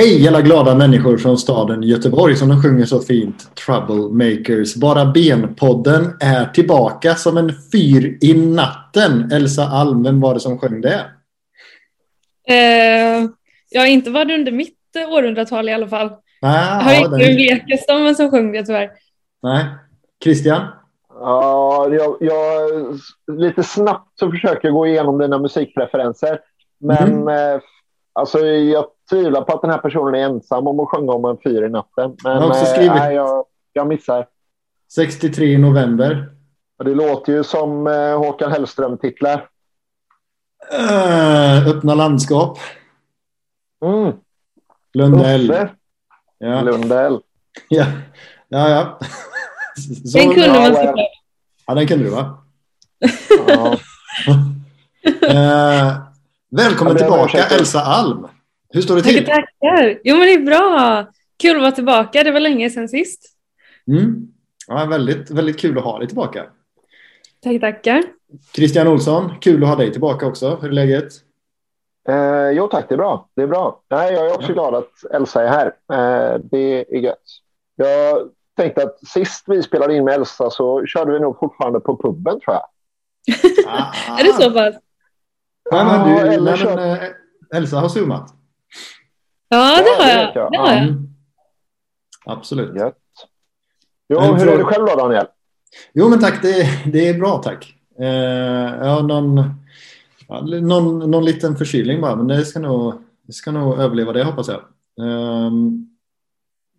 Hej alla glada människor från staden Göteborg som de sjunger så fint. Troublemakers. Bara Ben-podden är tillbaka som en fyr i natten. Elsa Alm, vem var det som sjöng det? Eh, ja, inte var det under mitt eh, århundratal i alla fall. Ah, jag har ja, inte den om vem som sjöng det tyvärr. Nej. Christian? Ja, jag, jag, lite snabbt så försöker jag gå igenom dina musikpreferenser. Men Mm. Alltså, jag tvivlar på att den här personen är ensam om att sjunga om en fyr i natten. Men Jag har också eh, skrivit- nej, jag, jag missar. 63 november. Det låter ju som eh, Håkan Hellström-titlar. Uh, öppna landskap. Mm. Lundell. Ja. Lundell. Ja, ja. ja. Så, Den kunde ja, man såklart. Ja, den kunde du va? Ja. Eh, välkommen Ja, tillbaka. Elsa Alm. Hur står det till? tackar. Jo, men det är bra. Kul att vara tillbaka. Det var länge sedan sist. Mm. Ja, väldigt, väldigt kul att ha dig tillbaka. Tackar, tackar. Christian Olsson, kul att ha dig tillbaka också. Hur är läget? Eh, jo tack, det är bra. Det är bra. Nej, jag är också glad att Elsa är här. Eh, det är gött. Jag tänkte att sist vi spelade in med Elsa så körde vi nog fortfarande på puben tror jag. Ah. Är det så pass? Ja, men du, Ja, eller nej, men, eh, Elsa har zoomat. Ja, det Ja, har jag. Det har jag. Mm. Absolut. Gött. Jo, En hur är det själv då Daniel? Jo, men tack. Det, det är bra, tack. Eh, jag har någon, ja, någon, någon liten förkylning bara, men det ska nog, det ska nog överleva det, hoppas jag. Ehm,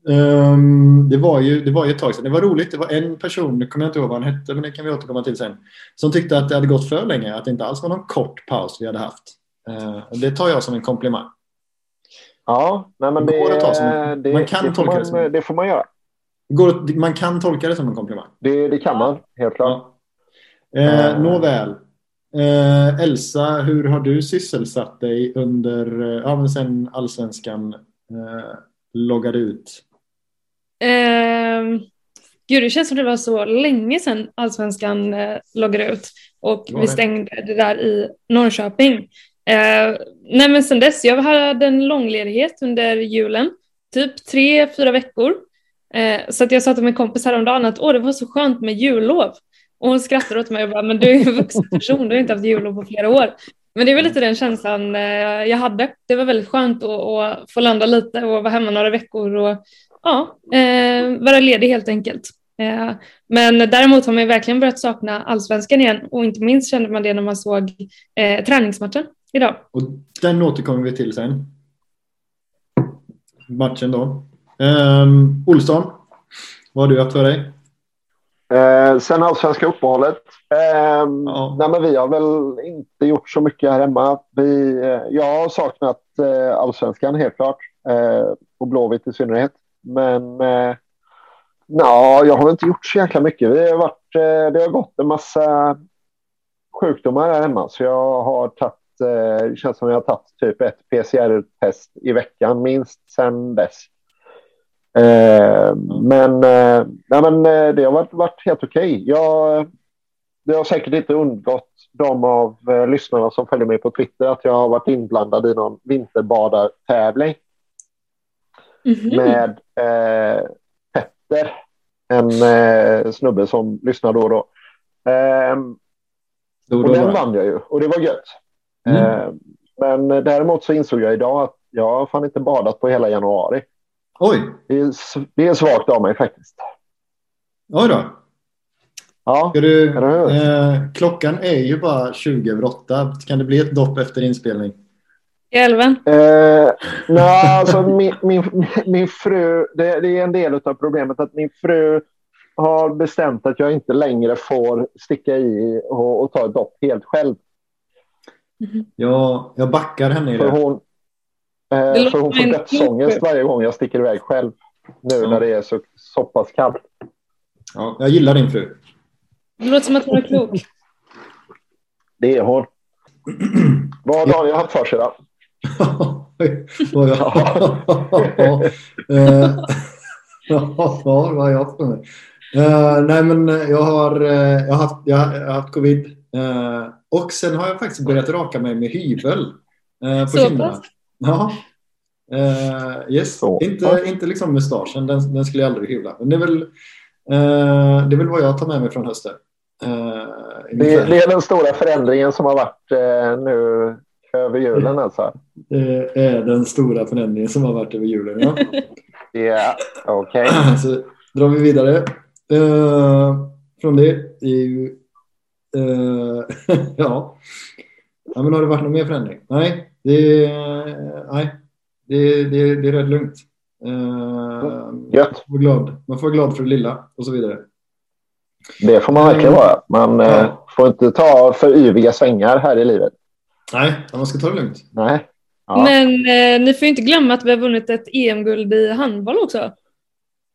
ehm, det, var ju, det var ju ett tag sedan. Det var roligt. Det var en person, nu kommer jag inte ihåg vad han hette, men det kan vi återkomma till sen, som tyckte att det hade gått för länge, att det inte alls var någon kort paus vi hade haft. Eh, det tar jag som en komplimang. Ja, nej, men Det det, det, man kan det, får tolka det man, som- det får man göra. Det går, man kan tolka det som en komplimang. Det, det kan man, helt klart. Ja. Eh, Eh. nåväl. Eh, Elsa, hur har du sysselsatt dig under, eh, ja men sen allsvenskan eh, loggade ut? Ehm, gud, det känns som det var så länge sedan Allsvenskan eh, loggade ut och var vi stängde det där i Norrköping. Eh, nej, men sen dess, jag hade en långledighet under julen, typ tre, fyra veckor. Eh, så att jag sa till min kompis häromdagen att Åh, det var så skönt med jullov. Och hon skrattade åt mig och bara, men du är en vuxen person, du har inte haft jullov på flera år. Men det är väl lite den känslan eh, jag hade. Det var väldigt skönt att, att få landa lite och vara hemma några veckor och ja, eh, vara ledig helt enkelt. Eh, men däremot har man ju verkligen börjat sakna allsvenskan igen och inte minst kände man det när man såg eh, träningsmatchen idag. Och den återkommer vi till sen. Matchen då. Um, Olsson, vad har du haft för dig? Eh, sen allsvenska uppehållet. Eh, Ja. nej, men vi har väl inte gjort så mycket här hemma. Vi, eh, jag har saknat eh, allsvenskan helt klart. Eh, och Blåvitt i synnerhet. Men eh, na, jag har inte gjort så jäkla mycket. Vi har varit, eh, det har gått en massa sjukdomar här hemma. Så jag har tagit, eh, det känns som jag har tagit typ ett PCR-test i veckan minst sen dess. Eh, men, eh, nej, men eh, det har varit, varit helt okej. Jag, det har säkert inte undgått de av eh, lyssnarna som följer mig på Twitter att jag har varit inblandad i någon vinterbadartävling Mhm. med eh, Petter, en eh, snubbe som lyssnar då och då. Då, och då, den vann jag ju och det var gött. Mm. Ehm, men eh, däremot så insåg jag idag att jag har fan inte badat på hela januari. Oj, Det är, det är svagt av mig faktiskt. oj då. Ja, du, eh, klockan är ju bara 20 över 8. Kan det bli ett dopp efter inspelning? I älven. Eh, nej, alltså min, min, min fru, det, det är en del av problemet att min fru har bestämt att jag inte längre får sticka i och, och ta ett dopp helt själv. Jag, jag backar henne i För det. hon, Det eh, för hon får dödsångest varje gång jag sticker iväg själv. Nu Ja. när det är så, så pass kallt. Ja, jag gillar din fru. Det låter som att hon är klok. Det är hon. Vad har Daniel haft för sig då? Vad jag... Eh, Ja, vad har jag haft för mig? Eh, nej, men jag har, eh, jag har, haft, jag har jag har haft covid. Eh, och sen har jag faktiskt börjat raka mig med hyvel eh, på Så kinderna. pass? Ja. Uh, yes, Så. inte, inte liksom mustaschen, den, den skulle jag aldrig hyvla. Men det är väl, uh, det är väl vad jag tar med mig från hösten. Uh, Det, det är den stora förändringen som har varit eh, nu över julen alltså. Det är den stora förändringen som har varit över julen. Ja. Ja, okej. Så drar vi vidare. Eh, från det ju... eh, ja. ja. Men har det varit någon mer förändring? Nej, det är, nej. Det, det, det är rätt lugnt. Eh, Gött. man, får glad. man får vara glad för det lilla och så vidare. Det får man verkligen vara. Man Ja. får inte ta för yviga svängar här i livet. Nej, man ska ta det lugnt. Nej. Ja. Men eh, ni får ju inte glömma att vi har vunnit ett EM-guld i handboll också.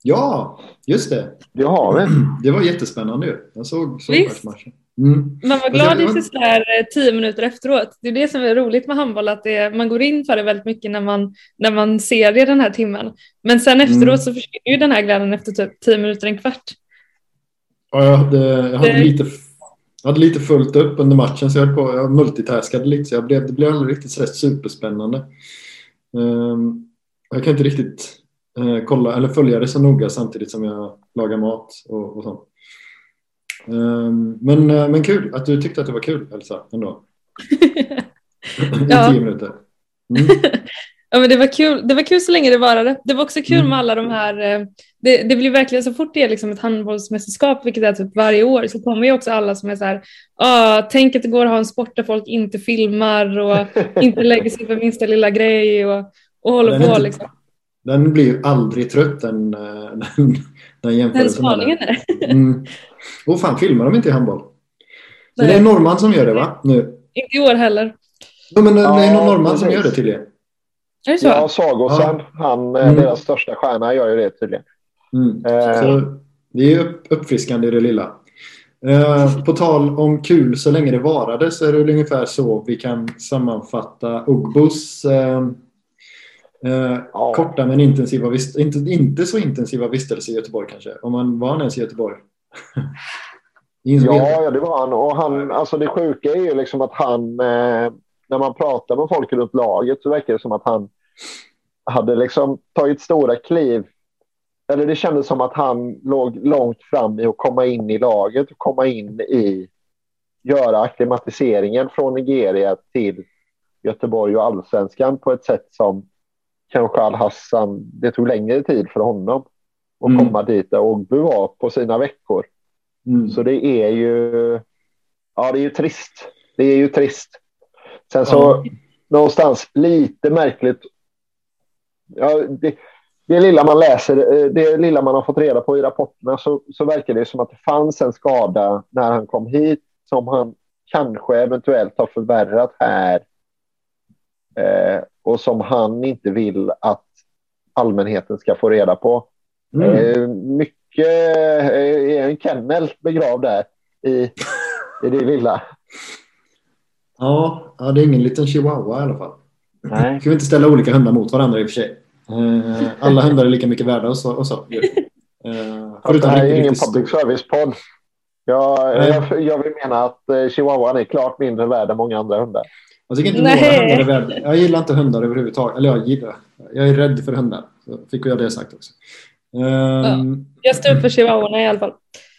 Ja, just det. Det har vi. Det var jättespännande ju. Jag såg, såg Visst. matchen. Mm. Man var Alltså, glad i var- sådär tio minuter efteråt. Det är det som är roligt med handboll, att det, man går in för det väldigt mycket när man, när man ser det den här timmen. Men sen efteråt Mm. så försvinner ju den här glädjen efter typ tio minuter, en kvart. Ja, jag hade, jag hade, Det- lite, jag hade lite fullt upp under matchen så jag, på, jag multitaskade lite så jag blev, det blev aldrig riktigt sådär superspännande. Ehm, jag kan inte riktigt eh, kolla eller följa det så noga samtidigt som jag lagar mat och, och sånt. Ehm, men, eh, men kul att du tyckte att det var kul Elsa ändå. I Ja. tio minuter. Mm. Ja, men det, var kul. det var kul så länge det varade. Det var också kul Mm. med alla de här, eh, det, det blir verkligen så fort det är liksom ett handbollsmästerskap, vilket är typ varje år, så kommer ju också alla som är så här, ah, tänk att det går att ha en sport där folk inte filmar och inte lägger sig för minsta lilla grej och, och håller Den på inte- liksom. Den blir ju aldrig trött den, eh, den, den Den jämförelsen. spaningen är det. Mm. Och fan, filmar de inte i handboll? Så det är norrman som gör det va? Nu. Inte i år heller. Ja, men det är Ja, någon norrman som gör det tydligen. Är det så? Ja, Sagosen, han, eh, Mm. deras största stjärna, gör ju det tydligen. Mm. Eh. Så det är upp, uppfriskande i det lilla. Eh, på tal om kul så länge det varade så är det ungefär så vi kan sammanfatta Ugbos eh, eh, Ja. korta men intensiva inte, inte så intensiva vistelse i Göteborg kanske. Om man var han ens i Göteborg. Ja, ja, det var han. Och han, alltså det sjuka är ju liksom att han, eh, när man pratar med folk runt laget så verkar det som att han hade liksom tagit stora kliv. Eller det kändes som att han låg långt fram i att komma in i laget och komma in i göra akklimatiseringen från Nigeria till Göteborg och allsvenskan på ett sätt som kanske Al-Hassan, det tog längre tid för honom att Mm. komma dit där Ogbu var på sina veckor. Mm. Så det är ju, ja det är ju trist. Det är ju trist. Sen så Ja. någonstans lite märkligt. Ja, det, det lilla man läser, eh, det lilla man har fått reda på i rapporterna så, så verkar det som att det fanns en skada när han kom hit som han kanske eventuellt har förvärrat här. Eh, och som han inte vill att allmänheten ska få reda på. Mm. Eh, mycket eh, är en kennel begravd där i, i det lilla. Ja, ja, det är ingen liten chihuahua i alla fall. Nej. Ska vi inte ställa olika hundar mot varandra i och för sig. Eh, alla hundar är lika mycket värda och så. Och så. Eh, det här är ingen riktigt public service-podd. Jag, jag, jag vill mena att eh, chihuahuan är klart mindre värd än många andra hundar. Jag tycker inte Nej. några hundar är värda. Jag gillar inte hundar överhuvudtaget. Eller jag gillar. Jag är rädd för hundar. Så fick jag det sagt också. Ehm, Jag står upp för chihuahuorna i alla fall.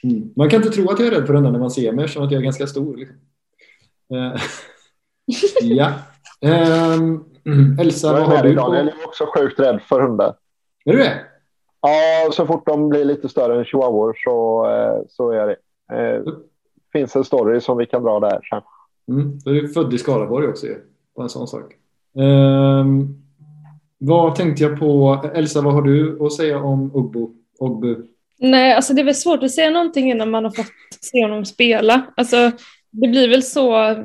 mm. Man kan inte tro att jag är rädd för hundar när man ser mig eftersom att jag är ganska stor. Liksom. Eh, ja. Ehm, Elsa, Jag vad är har du på? Jag är också sjukt rädd för hundar. Är du det? Ja, så fort de blir lite större än chihuahuor så, eh, så är det. Eh, finns en story som vi kan dra där sen. Mm. Du är född i Skaraborg också ju. Bara en sån sak. Ehm, vad tänkte jag på? Elsa, vad har du att säga om Ogbo? Ogbu? Nej, alltså det är väl svårt att säga någonting innan man har fått se honom spela. Alltså, det blir väl så,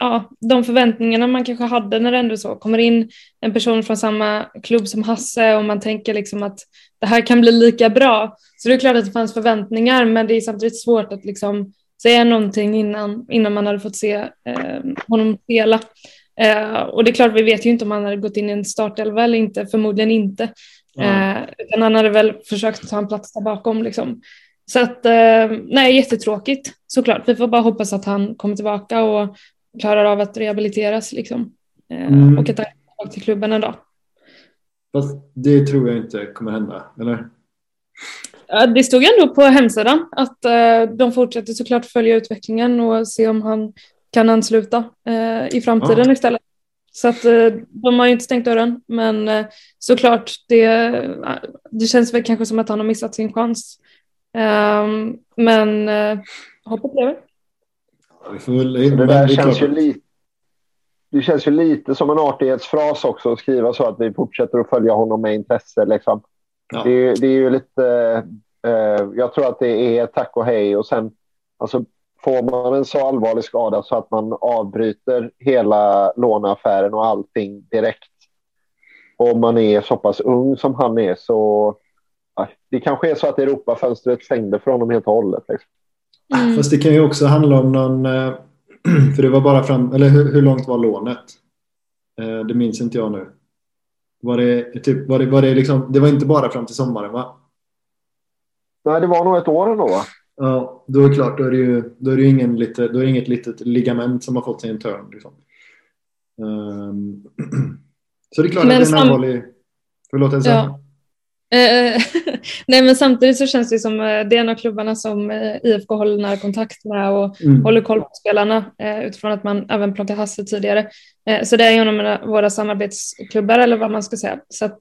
ja, de förväntningarna man kanske hade när det ändå så kommer in en person från samma klubb som Hasse och man tänker liksom att det här kan bli lika bra. Så det är klart att det fanns förväntningar, men det är samtidigt svårt att liksom säga någonting innan, innan man hade fått se eh, honom spela. Eh, och det är klart, vi vet ju inte om han hade gått in i en startelva eller inte, förmodligen inte. Ja. Eh, utan han hade väl försökt ta en plats där bakom. Liksom. Så att, eh, nej, jättetråkigt såklart. Vi får bara hoppas att han kommer tillbaka och klarar av att rehabiliteras liksom. Eh, Mm. Och att han kommer till klubben en dag. Fast det tror jag inte kommer hända, eller? Det stod ändå på hemsidan att eh, de fortsätter såklart följa utvecklingen och se om han kan ansluta i framtiden Ja. istället. Så att de har ju inte stängt dörren, men såklart det, det känns väl kanske som att han har missat sin chans. Ehm, men eh, hoppet lever. Det där är känns ju lite... Det känns ju lite som en artighetsfras också att skriva så att vi fortsätter att följa honom med intresse. Liksom. Ja. Det, är- det är ju lite... Eh, jag tror att det är tack och hej och sen alltså, får man en så allvarlig skada så att man avbryter hela låneaffären och allting direkt. Och man är så pass ung som han är så... Det kanske är så att Europafönstret stängde för honom helt och hållet. Liksom. Mm. Fast det kan ju också handla om någon... eh, För det var bara fram... Eller hur, hur långt var lånet? Eh, Det minns inte jag nu. Var det, typ, var det, var det, liksom, det var inte bara fram till sommaren va? Nej, det var nog ett år ändå va? Ja, då är det klart. Då är det ju då är det ju ingen lite, då är det inget litet ligament som har fått sig en törn. Liksom. Ehm, så det är klart Men att det är en allvarlig... Förlåt Elsa? Ja. Eh, Nej, men samtidigt så känns det som eh, det är en av klubbarna som eh, IFK håller nära kontakt med och Mm. håller koll på spelarna utifrån att man även plockade Hasse tidigare. Så det är en av våra samarbetsklubbar eller vad man ska säga. Så att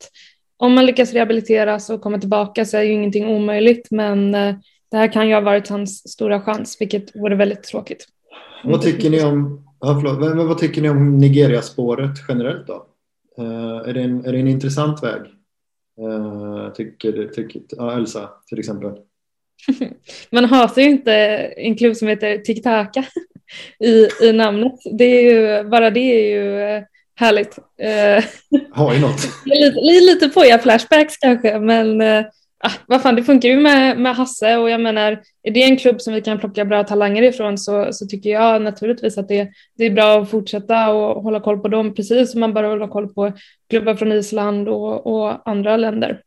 om man lyckas rehabiliteras och komma tillbaka så är ju ingenting omöjligt, men det här kan ju ha varit hans stora chans, vilket vore väldigt tråkigt. Vad tycker ni om, ja, förlåt, vad, tycker ni om Nigeria-spåret generellt då? Är, det en, är det en intressant väg? Uh, tycker, tycker ja, Elsa till exempel. Man hatar ju inte en klubb som heter Tiki-Taka i, i namnet. Det är ju, bara det är ju eh, härligt. Eh, Har ju något. lite, li- lite poja-flashbacks kanske, men eh, ah, vad fan, det funkar ju med, med Hasse och jag menar, är det en klubb som vi kan plocka bra talanger ifrån så, så tycker jag naturligtvis att det, det är bra att fortsätta och hålla koll på dem, precis som man bör hålla koll på klubbar från Island och, och andra länder.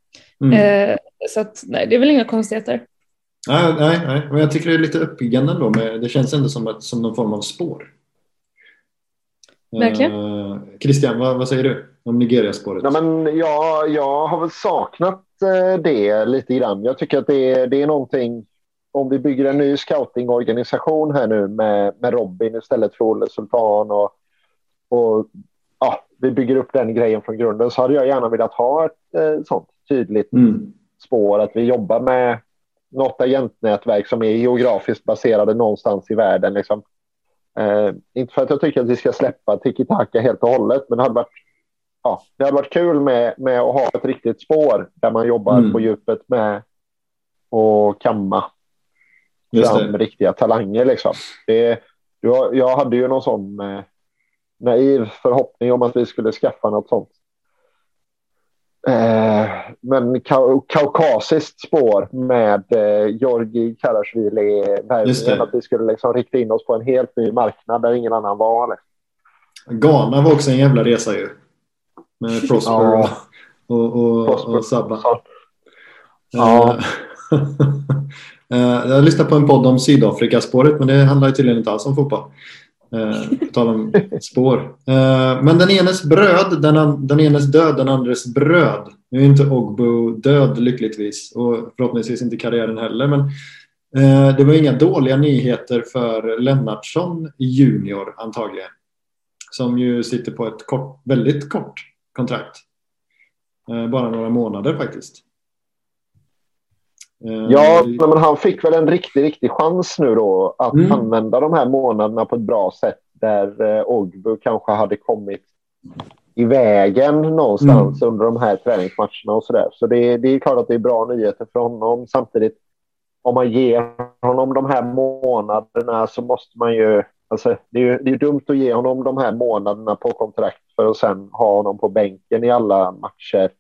Mm. Eh, så att, nej, det är väl inga konstigheter. Nej, nej, nej, men jag tycker det är lite uppiggande ändå. Med, det känns ändå som, ett, som någon form av spår. Verkligen. Eh, Christian, vad, vad säger du om Nigeria-spåret? Ja, men jag, jag har väl saknat eh, det lite grann. Jag tycker att det, är- det är någonting... Om vi bygger en ny scoutingorganisation här nu med, med Robin istället för Olle Sultan och, och ja, vi bygger upp den grejen från grunden så hade jag gärna velat ha ett eh, sånt tydligt Mm. spår att vi jobbar med något agentnätverk som är geografiskt baserade någonstans i världen. Liksom. Eh, inte för att jag tycker att vi ska släppa tiki-taka helt och hållet, men det hade varit, ja, det hade varit kul med, med att ha ett riktigt spår där man jobbar Mm. på djupet med att kamma fram riktiga talanger. Liksom. Det, jag, jag hade ju någon sån eh, naiv förhoppning om att vi skulle skaffa något sånt. Eh, men kau kaukasiskt spår med eh, Georgi Karasjvili. Att vi skulle liksom rikta in oss på en helt ny marknad där ingen annan var. Liksom. Ghana var också en jävla resa ju. Med Prosper Ja. och, och, Prosper. och Sabba. Ja. Eh, eh, jag lyssnade på en podd om Sydafrikaspåret men det handlar ju tydligen inte alls om fotboll. Eh, På tal om spår. Men den enes bröd, den, den enes död, den andres bröd. Nu är inte Ogbo död lyckligtvis och förhoppningsvis inte karriären heller. Men det var inga dåliga nyheter för Lennartsson junior antagligen. Som ju sitter på ett kort, väldigt kort kontrakt. Eh, Bara några månader faktiskt. Eh, Ja, men han fick väl en riktig, riktig chans nu då att Mm. använda de här månaderna på ett bra sätt där eh, Ogbu kanske hade kommit i vägen någonstans under de här träningsmatcherna och sådär. Så det, det är klart att det är bra nyheter för honom. Samtidigt, om man ger honom de här månaderna så måste man ju... Alltså, det är ju det är dumt att ge honom de här månaderna på kontrakt för att sen ha honom på bänken i alla matcher.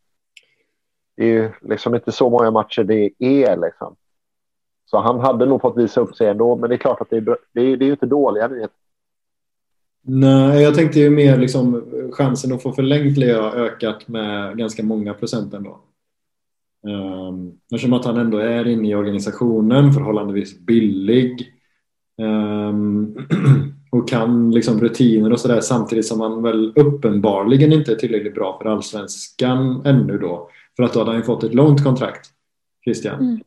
Det är ju liksom inte så många matcher det är. Liksom. Så han hade nog fått visa upp sig ändå, men det är klart att det är, det är, det är ju inte dåliga nyheter. Nej, jag tänkte ju mer liksom chansen att få förlängt Leo har ökat med ganska många procent ändå. Um, eftersom att han ändå är inne i organisationen, förhållandevis billig. Um, och kan liksom rutiner och sådär samtidigt som han väl uppenbarligen inte är tillräckligt bra för allsvenskan ännu då. För att då hade han ju fått ett långt kontrakt. Christian. Mm.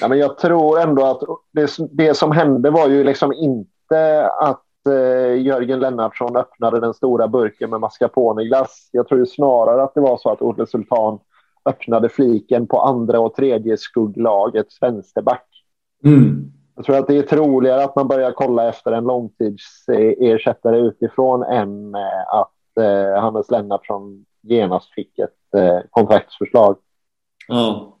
Ja, men jag tror ändå att det, det som hände var ju liksom inte att eh, Jörgen Lennartsson öppnade den stora burken med mascarponeglass. Jag tror ju snarare att det var så att Olle Sultan öppnade fliken på andra och tredje skugglagets vänsterback. Mm. Jag tror att det är troligare att man börjar kolla efter en långtidsersättare utifrån än eh, att eh, Hannes Lennartsson genast fick ett eh, kontraktsförslag. Ja.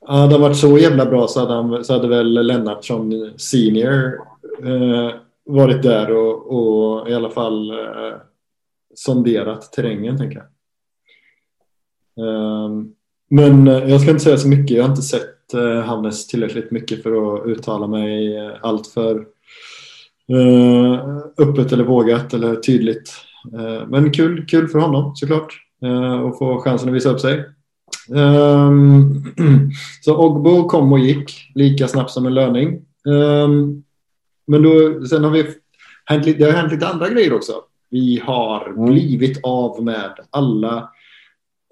Ja, det hade varit så jävla bra så hade, han, så hade väl Lennartsson senior eh, varit där och, och, i alla fall eh, sonderat terrängen, tänker jag. Um, men eh, jag ska inte säga så mycket. Jag har inte sett Hannes tillräckligt mycket för att uttala mig uh, allt för uh, öppet eller vågat eller tydligt. Men kul, kul för honom såklart att få chansen att visa upp sig. Um, så Ogbo kom och gick lika snabbt som en löning. Um, men då, sen har vi hänt, det har hänt lite andra grejer också. Vi har mm. blivit av med alla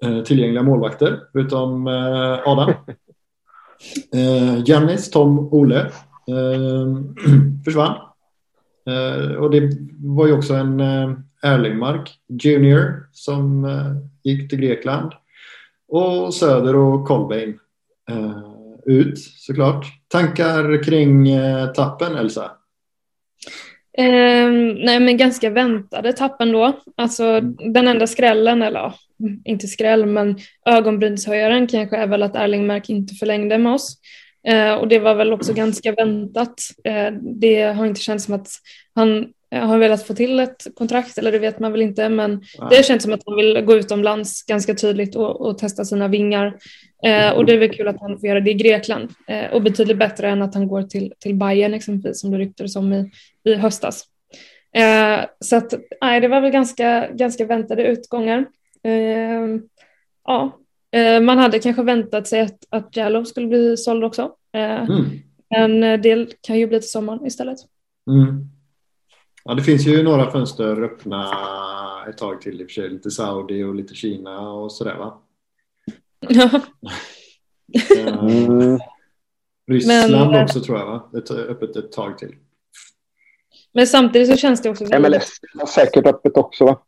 eh, tillgängliga målvakter eh, Adam. Eh, Jannis, Tom, Ole eh, försvann. Eh, och det var ju också en eh, Erlingmark Junior som eh, gick till Grekland. Och Söder och Colbain eh, ut såklart. Tankar kring eh, tappen Elsa? Eh, nej men ganska väntade tappen då. Alltså mm. den enda skrällen, eller inte skräll men ögonbrynshöjaren kanske är väl att Erling Mark inte förlängde med oss. Eh, och det var väl också ganska väntat. Eh, det har inte känts som att han har velat få till ett kontrakt, eller det vet man väl inte, men Nej. det känns som att han vill gå utomlands ganska tydligt och, och testa sina vingar. Eh, och det är väl kul att han får göra det i Grekland eh, och betydligt bättre än att han går till, till Bayern exempelvis som det ryktades om i, i höstas. Eh, så att, nej, det var väl ganska, ganska väntade utgångar. Eh, ja, eh, man hade kanske väntat sig att, att Jallow skulle bli såld också. Eh, mm. Men det kan ju bli till sommaren istället. Mm. Ja, det finns ju några fönster öppna ett tag till i och för sig. Lite Saudi och lite Kina och sådär va? Ja. mm. Ryssland Men, också tror jag va? Ett, öppet ett tag till. Men samtidigt så känns det också... MLS är säkert öppet också va?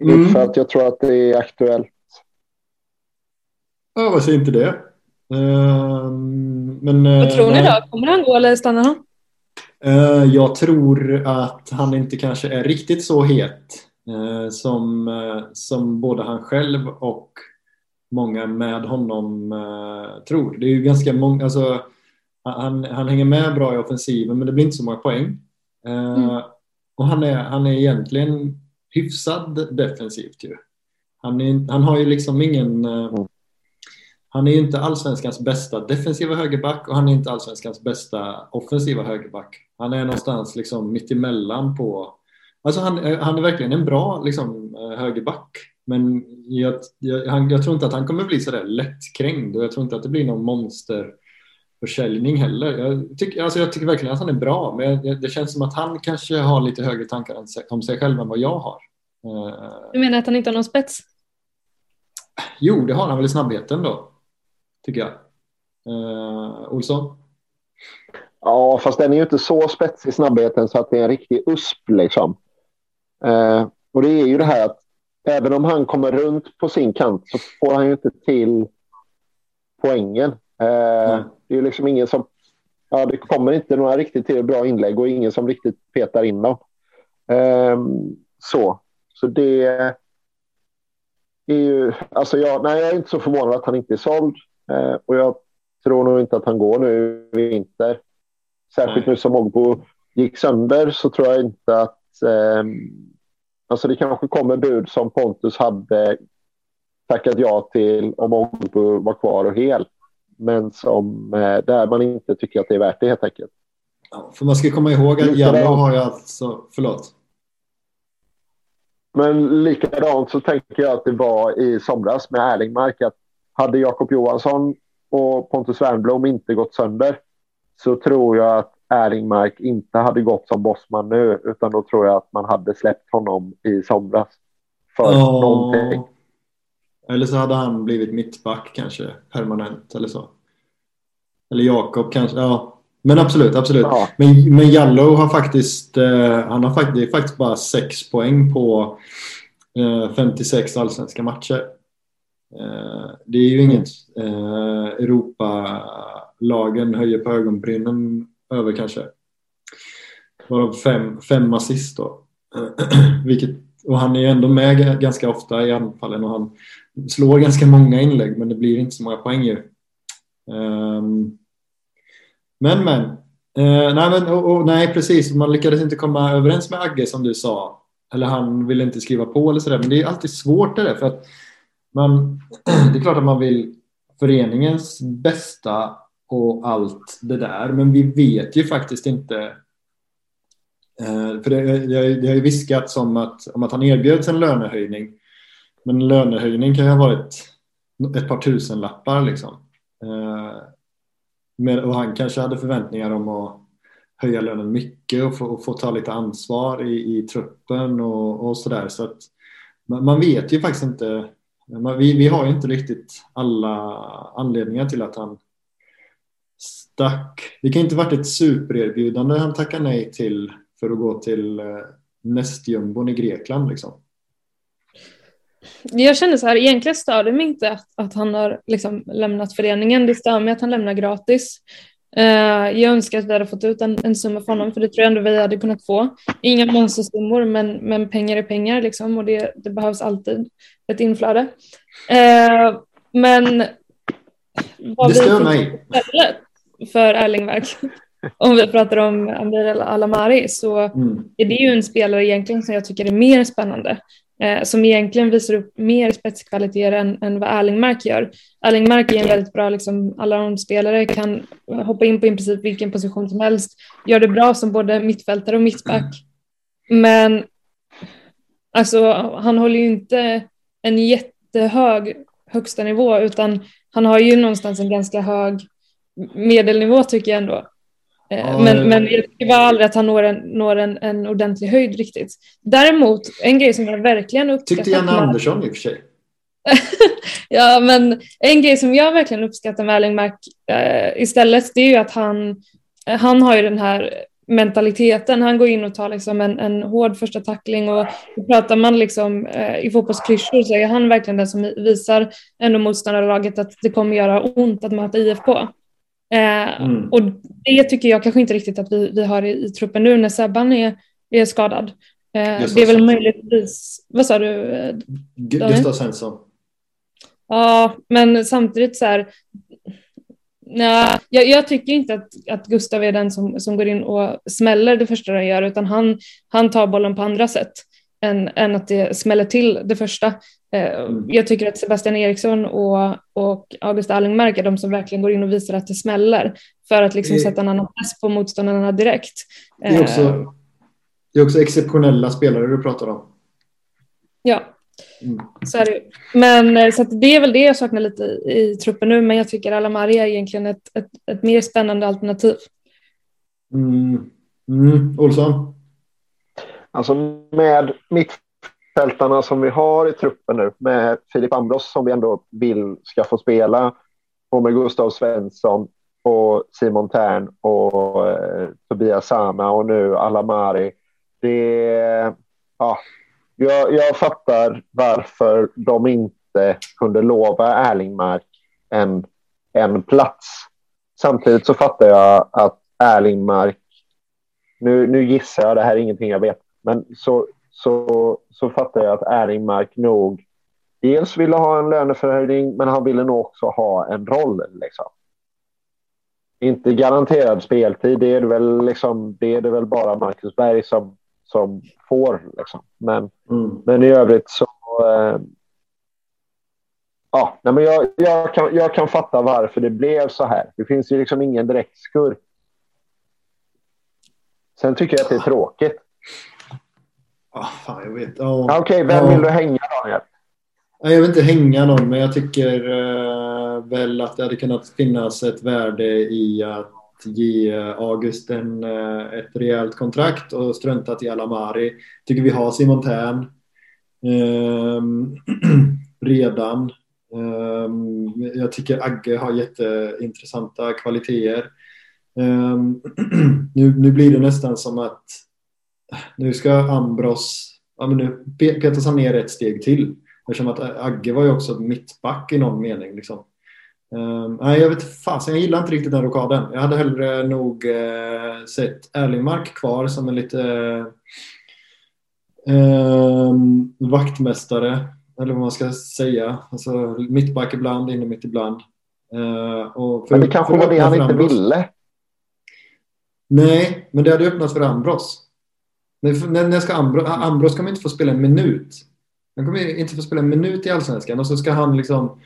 Mm. För att jag tror att det är aktuellt. Ja, vad säger inte det? Uh, men, vad tror ni då? Kommer han gå eller stannar han? Uh, jag tror att han inte kanske är riktigt så het uh, som, som både han själv och många med honom tror. Det är ju ganska många, alltså, han, han hänger med bra i offensiven men det blir inte så många poäng. Mm. Och han är, han är egentligen hyfsad defensivt ju. Han, är, han har ju liksom ingen... Mm. Han är inte allsvenskans bästa defensiva högerback och han är inte allsvenskans bästa offensiva högerback. Han är någonstans liksom mittemellan på... Alltså han, eh, han är verkligen en bra liksom, eh, högerback. Men jag, jag, han, jag tror inte att han kommer bli sådär lättkrängd och jag tror inte att det blir någon monster monsterförsäljning heller. Jag tycker, alltså jag tycker verkligen att han är bra, men det känns som att han kanske har lite högre tankar om sig själv än vad jag har. Du menar att han inte har någon spets? Jo, det har han väl i snabbheten då, tycker jag. Uh, Olsson? Ja, fast den är ju inte så spetsig snabbheten så att det är en riktig USP liksom. Uh, och det är ju det här att även om han kommer runt på sin kant så får han ju inte till poängen. Mm. Det är liksom ingen som... Ja, det kommer inte några riktigt bra inlägg och ingen som riktigt petar in dem. Um, så. Så det är ju... Alltså jag, nej, jag är inte så förvånad att han inte är såld. Uh, och jag tror nog inte att han går nu i vinter. Särskilt nu som Ogbo gick sönder så tror jag inte att... Um, Alltså det kanske kommer bud som Pontus hade tackat ja till om Ogbu var kvar och hel. Men som, eh, där man inte tycker att det är värt det helt enkelt. Ja, för man ska komma ihåg att Jallow har ju alltså, förlåt. Men likadant så tänker jag att det var i somras med Erlingmark att hade Jakob Johansson och Pontus Wernbloom inte gått sönder så tror jag att Erlingmark inte hade gått som bossman nu utan då tror jag att man hade släppt honom i somras. För oh. någonting. Eller så hade han blivit mittback kanske permanent eller så. Eller Jakob kanske. Ja. Men absolut, absolut. Ja. Men, men Jallow har faktiskt, eh, han har faktiskt, det är faktiskt bara 6 poäng på eh, 56 allsvenska matcher. Eh, det är ju inget eh, Europalagen höjer på ögonbrynen över kanske. Varav fem, fem assist då. Vilket, och han är ju ändå med ganska ofta i anfallen och han slår ganska många inlägg men det blir inte så många poäng ju. Um, men men. Uh, nej, men och, och, nej precis, man lyckades inte komma överens med Agge som du sa. Eller han ville inte skriva på eller sådär. Men det är alltid svårt det där för att man, det är klart att man vill föreningens bästa och allt det där. Men vi vet ju faktiskt inte. Eh, för det, det, det har ju viskats om att, om att han erbjöds en lönehöjning. Men lönehöjning kan ju ha varit ett par tusen lappar liksom. Eh, och han kanske hade förväntningar om att höja lönen mycket och få, och få ta lite ansvar i, i truppen och, och sådär. Så att man, man, vet ju faktiskt inte. Man, vi, vi har ju inte riktigt alla anledningar till att han stack. Det kan inte varit ett supererbjudande han tackade nej till för att gå till eh, nästjumbon i Grekland liksom. Jag känner så här, egentligen stör det mig inte att, att han har liksom lämnat föreningen. Det stör mig att han lämnar gratis. Uh, jag önskar att vi hade fått ut en, en summa för honom, för det tror jag ändå vi hade kunnat få. Inga monstersummor, men, men pengar är pengar liksom, och det, det behövs alltid ett inflöde. Uh, men vad det stör mig. För Erlingverk, om vi pratar om Amir Alamari, så mm. är det ju en spelare egentligen som jag tycker är mer spännande eh, som egentligen visar upp mer spetskvaliteter än, än vad Erlingmark gör. Erlingmark är en väldigt bra liksom, allround-spelare, kan hoppa in på i princip vilken position som helst, gör det bra som både mittfältare och mittback. Men alltså, han håller ju inte en jättehög högsta nivå utan han har ju någonstans en ganska hög medelnivå tycker jag ändå. Eh, men, men jag tycker aldrig att han når en, når en, en ordentlig höjd riktigt. Däremot, en grej som jag verkligen uppskattar... Tyckte Janne Andersson i och för sig. ja, men en grej som jag verkligen uppskattar med Erlingmark äh, istället, det är ju att han, han har ju den här mentaliteten. Han går in och tar liksom en, en hård första tackling och pratar man liksom, eh, i fotbollsklyschor så är han verkligen den som visar ändå motståndarlaget att det kommer göra ont att möta IFK. Eh, mm. Och det tycker jag kanske inte riktigt att vi, vi har i, i truppen nu när Sebban är, är skadad. Eh, det är väl möjligtvis, vad sa du? Eh, Gustav Svensson. Ja, men samtidigt så här, nej, jag, jag, tycker inte att, att Gustav är den som, som går in och smäller det första han gör, utan han, han tar bollen på andra sätt än, än att det smäller till det första. Eh, mm. Jag tycker att Sebastian Eriksson och, och August Allingmark är de som verkligen går in och visar att det smäller för att liksom sätta en annan press på motståndarna direkt. Det är, också, eh, det är också exceptionella spelare du pratar om. Ja, mm. så är det Men eh, så det är väl det jag saknar lite i, i truppen nu, men jag tycker Alamari är egentligen ett, ett, ett mer spännande alternativ. Mm. Mm. Olsson? Alltså med mittfältarna som vi har i truppen nu med Filip Ambros som vi ändå vill ska få spela och med Gustav Svensson och Simon Tern och eh, Tobias Sama och nu Alamari. Det, ja, jag, jag fattar varför de inte kunde lova Erlingmark en, en plats. Samtidigt så fattar jag att Erlingmark, nu, nu gissar jag, det här är ingenting jag vet, men så, så, så fattar jag att Erlingmark nog dels ville ha en löneförhöjning, men han ville nog också ha en roll. Liksom. Inte garanterad speltid, det är det väl, liksom, det är det väl bara Marcus Berg som, som får. Liksom. Men, mm. men i övrigt så... Eh, ja, nej, men jag, jag, kan, jag kan fatta varför det blev så här. Det finns ju liksom ingen direkt skurk. Sen tycker jag att det är tråkigt. Ah, fan, jag vet. Oh, Okej, okay, vem oh. vill du hänga Daniel? Jag vill inte hänga någon, men jag tycker uh, väl att det hade kunnat finnas ett värde i att ge August en, ett rejält kontrakt och struntat i Alamari. Tycker vi har Simon Tern eh, redan. Eh, jag tycker Agge har jätteintressanta kvaliteter. Eh, nu, nu blir det nästan som att nu ska Ambros, ja men nu petas han ner ett steg till. Eftersom att Agge var ju också mittback i någon mening. Liksom. Um, nej, jag vet fasen, jag gillar inte riktigt den rockaden. Jag hade hellre nog uh, sett Erlingmark kvar som en lite uh, vaktmästare, eller vad man ska säga. Alltså mittback ibland, inne mitt ibland. Uh, och för, men det kanske var det han inte ville? Nej, men det hade öppnat för Ambros. När, när ska Ambros, Ambros kommer inte få spela en minut. Han kommer inte få spela en minut i Allsvenskan och så ska han liksom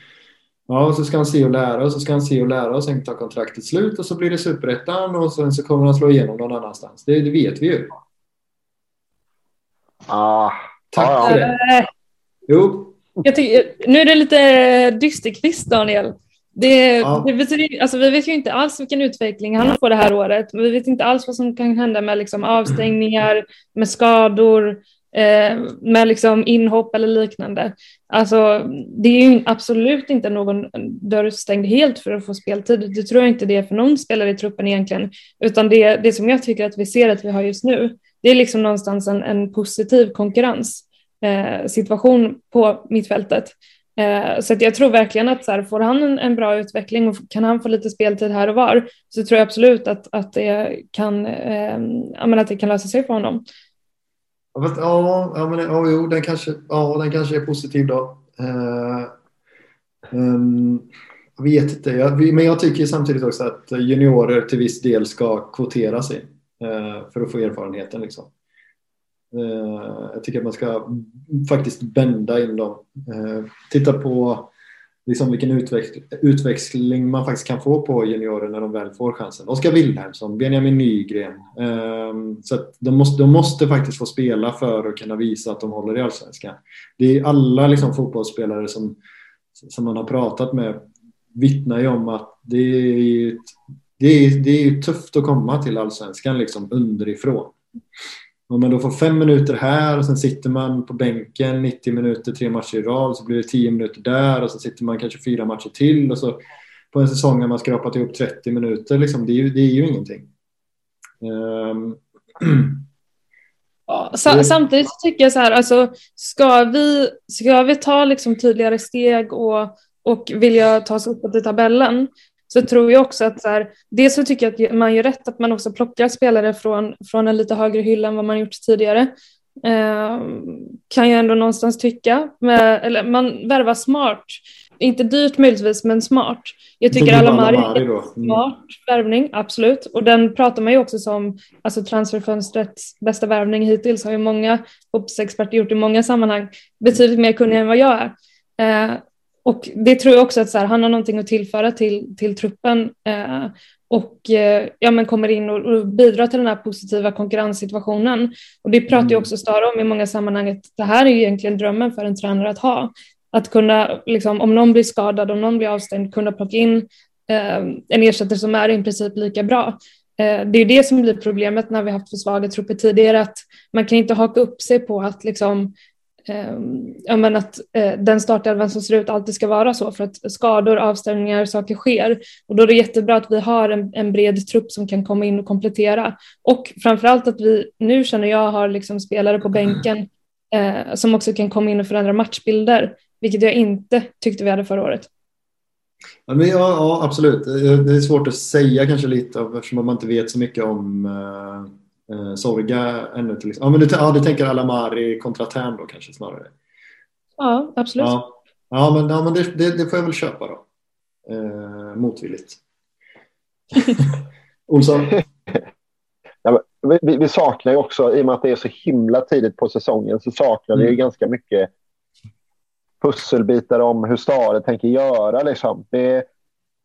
Ja, så ska han se och lära och så ska han se och lära och sen tar kontraktet slut och så blir det superettan och sen så kommer han slå igenom någon annanstans. Det, det vet vi ju. Ah, Tack ah, för det. Jo. Jag tycker, nu är det lite dysterkvist, Daniel. Det, ja. det betyder, alltså vi vet ju inte alls vilken utveckling han har på det här året. Vi vet inte alls vad som kan hända med liksom avstängningar, med skador, eh, med liksom inhopp eller liknande. Alltså, det är ju absolut inte någon dörr stängd helt för att få speltid. Det tror jag inte det är för någon spelare i truppen egentligen, utan det, det som jag tycker att vi ser att vi har just nu, det är liksom någonstans en, en positiv konkurrenssituation eh, på mittfältet. Eh, så så jag tror verkligen att så här, får han en, en, bra utveckling och kan han få lite speltid här och var så tror jag absolut att, att, det, kan, eh, att det kan lösa sig för honom. Ja, fast, ja, ja, men, ja, jo, den kanske, ja, den kanske är positiv då. Eh, um, jag vet inte, jag, men jag tycker samtidigt också att juniorer till viss del ska kvotera sig eh, för att få erfarenheten. Liksom. Eh, jag tycker att man ska faktiskt bända in dem. Eh, titta på liksom vilken utväxling man faktiskt kan få på juniorer när de väl får chansen. Oskar Wilhelmsson, Benjamin Nygren. Ehm, så de, måste, de måste faktiskt få spela för att kunna visa att de håller i allsvenskan. Det är alla liksom, fotbollsspelare som, som man har pratat med vittnar ju om att det är, det är, det är tufft att komma till allsvenskan liksom underifrån. Om man då får fem minuter här och sen sitter man på bänken 90 minuter, tre matcher i rad, så blir det 10 minuter där och så sitter man kanske fyra matcher till och så på en säsong har man skrapat ihop 30 minuter. Liksom, det, är ju, det är ju ingenting. Um. Ja, samtidigt tycker jag så här, alltså, ska, vi, ska vi ta liksom tydligare steg och, och vilja ta oss uppåt i tabellen så tror jag också att så här, dels så tycker jag att man gör rätt att man också plockar spelare från, från en lite högre hylla än vad man gjort tidigare. Eh, kan jag ändå någonstans tycka. Med, eller man värvar smart. Inte dyrt möjligtvis, men smart. Jag tycker Alamari är en mm. smart värvning, absolut. Och den pratar man ju också som alltså transferfönstrets bästa värvning hittills. Har ju många fotbollsexperter gjort i många sammanhang. Betydligt mer kunniga än vad jag är. Eh, och det tror jag också att så här, han har någonting att tillföra till, till truppen eh, och eh, ja, men kommer in och, och, bidrar till den här positiva konkurrenssituationen. Och det pratar ju mm. också Stara om i många sammanhang att det här är ju egentligen drömmen för en tränare att ha. Att kunna, liksom, om någon blir skadad, om någon blir avstängd, kunna plocka in eh, en ersättare som är i princip lika bra. Eh, det är det som blir problemet när vi haft för svaga trupper tidigare, att man kan inte haka upp sig på att liksom, Ehm, ja, men att eh, den startelvan som ser ut alltid ska vara så för att skador, avstängningar, saker sker. Och då är det jättebra att vi har en, en bred trupp som kan komma in och komplettera. Och framförallt att vi nu känner jag har liksom spelare på bänken eh, som också kan komma in och förändra matchbilder, vilket jag inte tyckte vi hade förra året. Ja, men ja, ja, absolut. Eh, det är svårt att säga kanske lite eftersom man inte vet så mycket om eh eh, Sorga ännu till Ja, men du, ja, du tänker Alamari kontra Tern då kanske snarare? Ja, absolut. Ja, ja men, ja, men det, det, det får jag väl köpa då. Eh, motvilligt. Olsson? Ja, vi, vi, saknar ju också, i och med att det är så himla tidigt på säsongen, så saknar mm. vi ju ganska mycket pusselbitar om hur Stare tänker göra. Liksom. Det,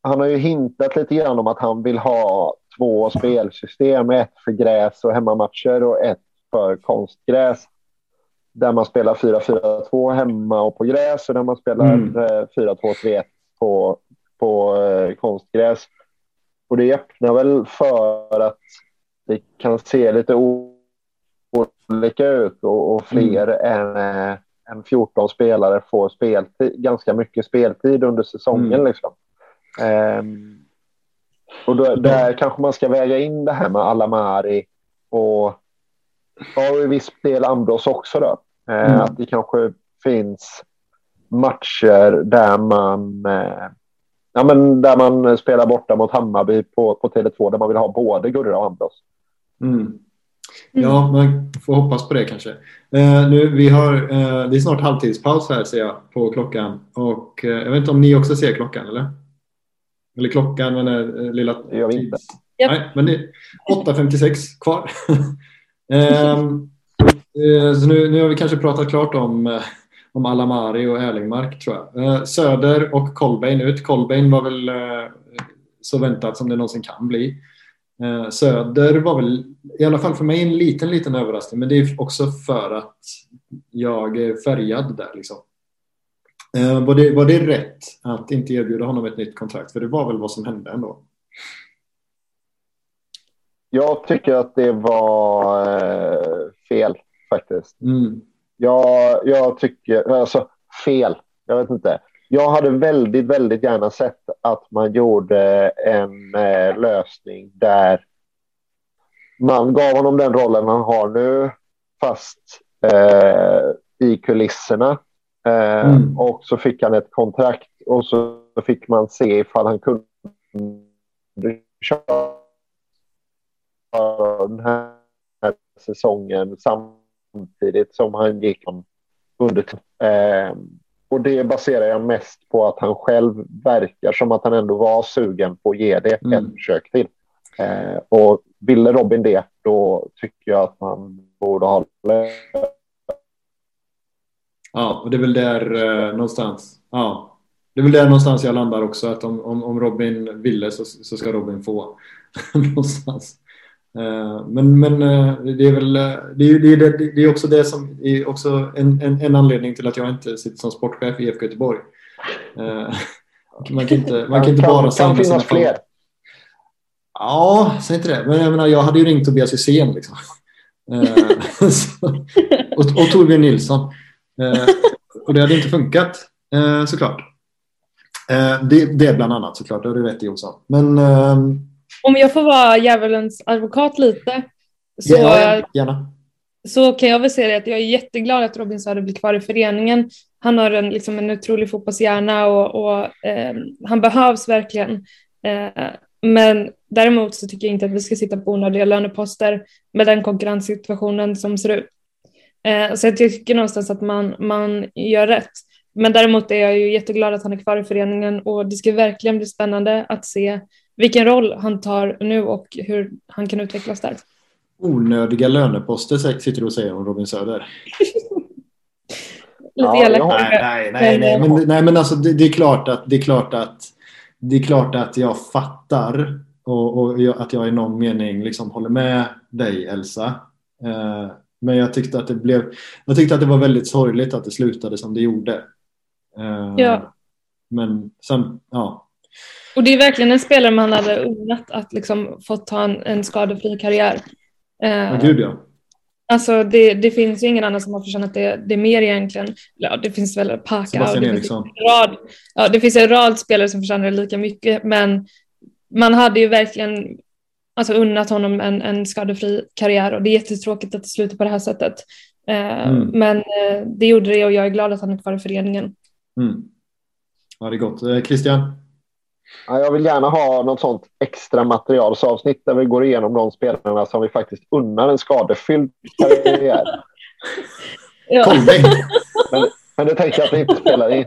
han har ju hintat lite grann om att han vill ha två spelsystem. Ett för gräs och hemmamatcher och ett för konstgräs. Där man spelar 4-4-2 hemma och på gräs och där man spelar mm. 4-2-3-1 på, på eh, konstgräs. och det öppnar väl för att det kan se lite olika ut och, och fler än, eh, än 14 spelare får speltid, ganska mycket speltid under säsongen. Mm. Liksom. Ehm, och då, där kanske man ska väga in det här med Alamari och ja, i viss del Ambros också. Då. Eh, Mm. Att det kanske finns matcher där man, eh, ja, men där man spelar borta mot Hammarby på, på Tele2 där man vill ha både Gurra och Ambros. Mm. Ja, man får hoppas på det kanske. Eh, nu, vi har, eh, det är snart halvtidspaus här ser jag på klockan. Och eh, jag vet inte om ni också ser klockan eller? Eller klockan, men eh, lilla... Det gör vi inte. Nej, men det är 8.56 kvar. Ehm, eh, så nu, nu har vi kanske pratat klart om, eh, om Alamari och Erlingmark tror jag. Eh, Söder och Kolbein ut. Kolbein var väl eh, så väntat som det någonsin kan bli. Eh, Söder var väl, i alla fall för mig, en liten, liten överraskning. Men det är också för att jag är färgad där. Liksom. Eh, var, det, var det rätt att inte erbjuda honom ett nytt kontrakt? För det var väl vad som hände ändå. Jag tycker att det var eh, fel faktiskt. Mm. Jag, jag tycker, alltså fel, jag vet inte. Jag hade väldigt, väldigt gärna sett att man gjorde en eh, lösning där man gav honom den rollen han har nu, fast eh, i kulisserna. Eh, Mm. Och så fick han ett kontrakt och så fick man se ifall han kunde köra den här säsongen samtidigt som han gick under. Eh, och det baserar jag mest på att han själv verkar som att han ändå var sugen på att ge det Mm. ett försök till. Eh, och ville Robin det, då tycker jag att man borde ha Ja, och det är väl där eh, någonstans. Ja, det är väl där någonstans jag landar också. Att om, om, om Robin ville så, så ska Robin få. någonstans. Eh, men men eh, det är väl eh, det är, det, är, det är också det som är också en, en, en anledning till att jag inte sitter som sportchef i IFK Göteborg. Man kan inte, man kan inte bara kan, samla kan sina fler. Ja, säg inte det. Men jag menar, jag hade ju ringt Tobias Hysén liksom. Och, och Torbjörn Nilsson. Eh, och det hade inte funkat eh, såklart. Eh, det, det bland annat såklart, det har du rätt i Jonsson. Men ehm, Om jag får vara djävulens advokat lite så, ja, gärna. så kan jag väl säga det att jag är jätteglad att Robin Söder blir kvar i föreningen. Han har en, liksom en otrolig fotbollshjärna och, och eh, han behövs verkligen. Eh, men däremot så tycker jag inte att vi ska sitta på onödiga löneposter med den konkurrenssituationen som ser ut. Eh, så jag tycker någonstans att man, man gör rätt. Men däremot är jag ju jätteglad att han är kvar i föreningen och det ska verkligen bli spännande att se vilken roll han tar nu och hur han kan utvecklas där. Onödiga löneposter sitter du och säger om Robin Söder. Lite Ja, elakt. Nej, nej, nej, nej, men, nej, men alltså det, det är klart att det är klart att det är klart att jag fattar och, och jag, att jag i någon mening liksom håller med dig Elsa. Eh, men jag tyckte att det blev, jag tyckte att det var väldigt sorgligt att det slutade som det gjorde. Eh, Ja. Men sen, ja. Och det är verkligen en spelare man hade unnat att liksom fått ta en, en skadefri karriär. Eh, Ja, gud ja. Alltså det, det finns ju ingen annan som har förtjänat det, det mer egentligen. Ja, det finns väl Paka och det finns, en rad, ja, det finns en rad spelare som förtjänar det lika mycket men man hade ju verkligen alltså, unnat honom en, en skadefri karriär och det är jättetråkigt att det slutar på det här sättet. Eh, Mm. Men eh, det gjorde det och jag är glad att han är kvar i föreningen. Mm. Ja, det är gott. Eh, Christian? Ja, jag vill gärna ha något sånt extra materialsavsnitt där vi går igenom de spelarna som vi faktiskt unnar en skadefylld karriär. Ja. Men, men det tänkte jag att vi inte spelar in.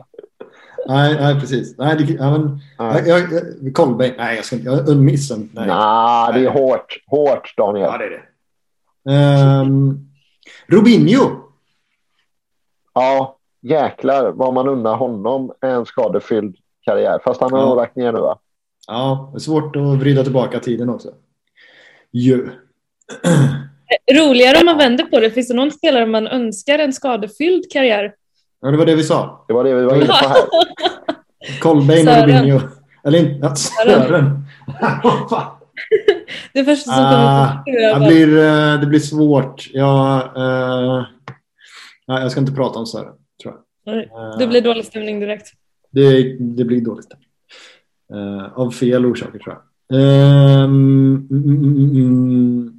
Nej, nej, precis. Nej, det, ja, men, Nej. jag, jag, Kolbeinn? Nej, jag ska inte. Jag missar Nej. Nah, det är hårt. Hårt, Daniel. Ja, det är det. Um, Robinho? Ja, jäklar vad man unnar honom en skadefylld karriär. Fast han har Ja. lagt ner nu, va? Ja, det är svårt att vrida tillbaka tiden också. Ju. Roligare om man vänder på det. Finns det någon spelare man önskar en skadefylld karriär? Ja, det var det vi sa. Det var det vi var inne på här. Kolbeinn och Sören. Robinho. Eller inte, ja, Sören. det första som Ah, kommer det, blir, eh, det blir svårt. Jag, eh, nej, jag ska inte prata om Sören, tror jag. Eh, Det blir dålig stämning direkt. det, det blir dåligt. Eh, av fel orsaker, tror jag. Ehm, mm, mm.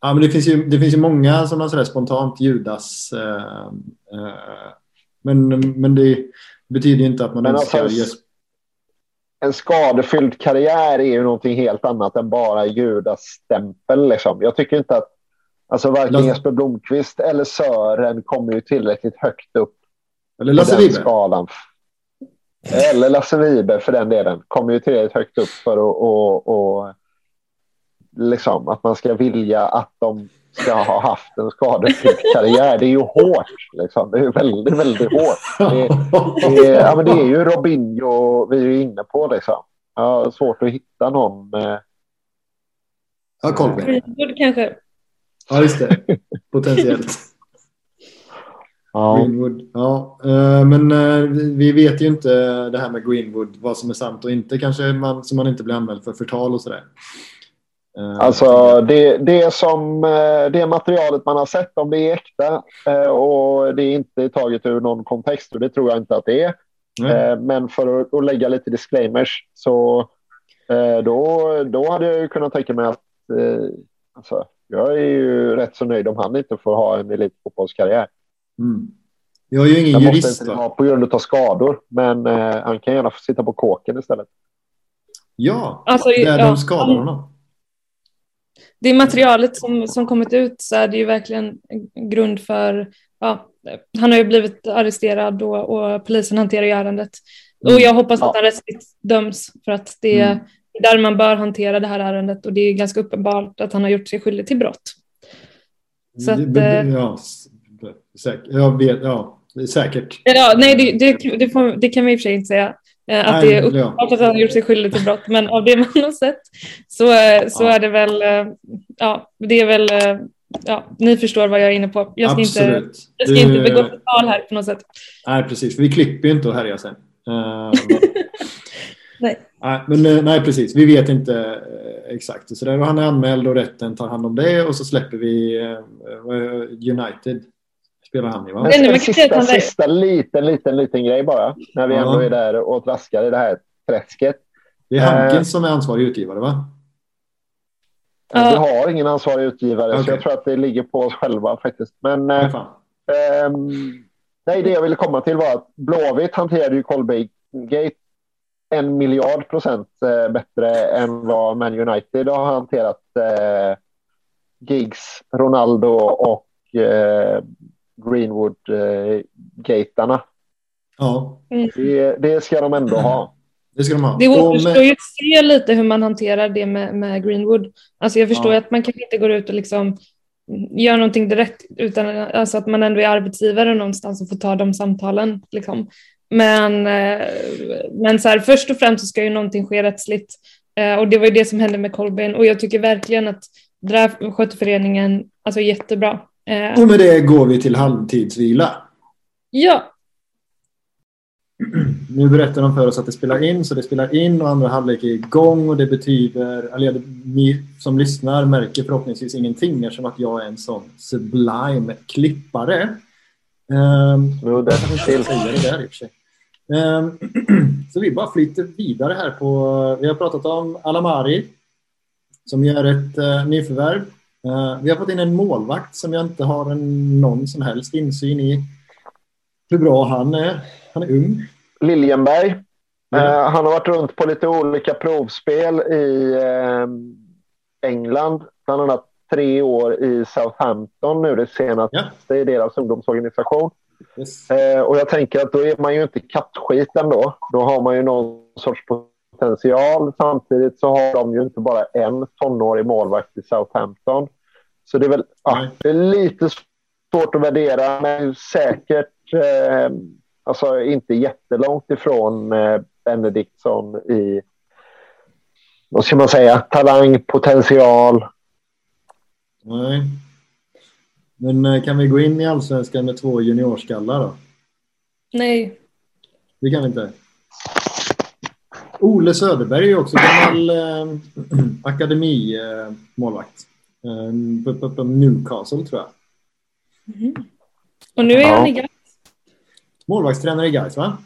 Ja, men det, finns ju, det finns ju många som har sådär spontant Judas. eh, eh, men men det betyder inte att man Men önskar alltså, Jes- En skadefylld karriär är ju någonting helt annat än bara Judas stämpel. Liksom. Jag tycker inte att alltså, varken Lasse- Jesper Blomqvist eller Sören kommer ju tillräckligt högt upp Eller på Lasse den Wiberg. skalan. Eller Lasse Wiberg för den delen. Kommer ju tillräckligt högt upp för att och, och, liksom, att man ska vilja att de ska ha haft en skadefylld karriär. Det är ju hårt. Liksom. Det är väldigt, väldigt hårt. Det, det, är, ja, men det är ju Robinho vi är ju inne på. Liksom. Jag har svårt att hitta någon. Eh, Ja. Greenwood kanske. Ja, just det. Potentiellt. ja. Greenwood. Ja, eh, men eh, vi- vi vet ju inte det här med Greenwood, vad som är sant och inte. Kanske man, så man inte blir anmäld för förtal och sådär. Eh, Alltså det, det, som, eh, det materialet man har sett, om det är äkta eh, och det är inte taget ur någon kontext, och det tror jag inte att det är. Eh, Men för att, lägga lite disclaimers så då, då hade jag ju kunnat tänka mig att alltså, jag är ju rätt så nöjd om han inte får ha en elitfotbollskarriär. Mm. Jag är ju ingen måste jurist. inte Va? ha på grund av skador, men han kan gärna få sitta på kåken istället. Ja, Alltså, där ja, de skadar honom. Det materialet som, som kommit ut så är det ju verkligen en grund för, ja, han har ju blivit arresterad och, och polisen hanterar ju ärendet. Mm. Och jag hoppas att han rättsligt döms för att det Mm. är där man bör hantera det här ärendet och det är ganska uppenbart att han har gjort sig skyldig till brott. Så att, Det- eh, ja, säkert. Jag vet, ja, det säkert. Ja, nej, det, det, det, får, det kan vi i och för sig inte säga. Eh, Att det är uppenbart att han har gjort sig skyldig till brott, men av det man har sett så, eh, så Ja. är det väl, eh, ja, det är väl, ja, ni förstår vad jag är inne på. Jag ska inte, jag ska Du- inte begå förtal här på något sätt. Nej, precis. Vi klipper ju inte och härjar sen. Nej. Nej, men nej, precis. Vi vet inte exakt. Så där, han är anmäld och rätten tar hand om det och så släpper vi eh, United. Spelar han i va? Nej, En sista, sista liten, liten, liten grej bara. När vi Ja. ändå är där och traskar i det här träsket. Det är Hankins Eh. som är ansvarig utgivare va? Ja. Vi har ingen ansvarig utgivare, så Okej. jag tror att det ligger på oss själva faktiskt. Men Nej, eh, ehm, nej, det jag ville komma till var att Blåvitt hanterade ju Colby-gate en miljard procent eh, bättre än vad Man United har hanterat eh, Giggs, Ronaldo och eh, Greenwood-gatarna. Ja, det, det ska de ändå ha. det ska de ha. Det återstår ju att se lite hur man hanterar det med, med Greenwood. Alltså jag förstår Ja. att man kanske inte går ut och liksom gör någonting direkt utan alltså att man ändå är arbetsgivare någonstans och får ta de samtalen. Liksom. Men, eh, men så här, först och främst så ska ju någonting ske rättsligt. Eh, och det var ju det som hände med Colbain och jag tycker verkligen att där skötte föreningen alltså jättebra. Eh, Och med det går vi till halvtidsvila. ja, Nu berättar de för oss att det spelar in, så det spelar in och andra halvlek är igång och det betyder, eller ni som lyssnar märker förhoppningsvis ingenting eftersom att jag är en sån sublime klippare. Um, Jo, det är till. säga det där i och för sig. Ehm, så vi bara flyter vidare här på, vi har pratat om Alamari som gör ett uh, nyförvärv. Eh, vi har fått in en målvakt som jag inte har en, någon som helst insyn i hur bra han är. Han är ung. Liljenberg. Eh, han har varit runt på lite olika provspel i eh, England. Bland annat tre år i Southampton nu det senaste Ja. i deras ungdomsorganisation. Yes. Och jag tänker att då är man ju inte kattskit ändå. Då har man ju någon sorts potential. Samtidigt så har de ju inte bara en tonårig målvakt i Southampton. Så det är väl ja, det är lite svårt att värdera, men säkert eh, alltså inte jättelångt ifrån eh, Benediktsson i vad ska man säga, talang, potential. Nej. Men eh, kan vi gå in i allsvenskan med två juniorskallar då? nej. Det kan vi inte. Ole Söderberg är också gammal eh, akademimålvakt. Eh, Newcastle tror jag. Mm. Och nu är han i Gais. Målvaktstränare i Gais va?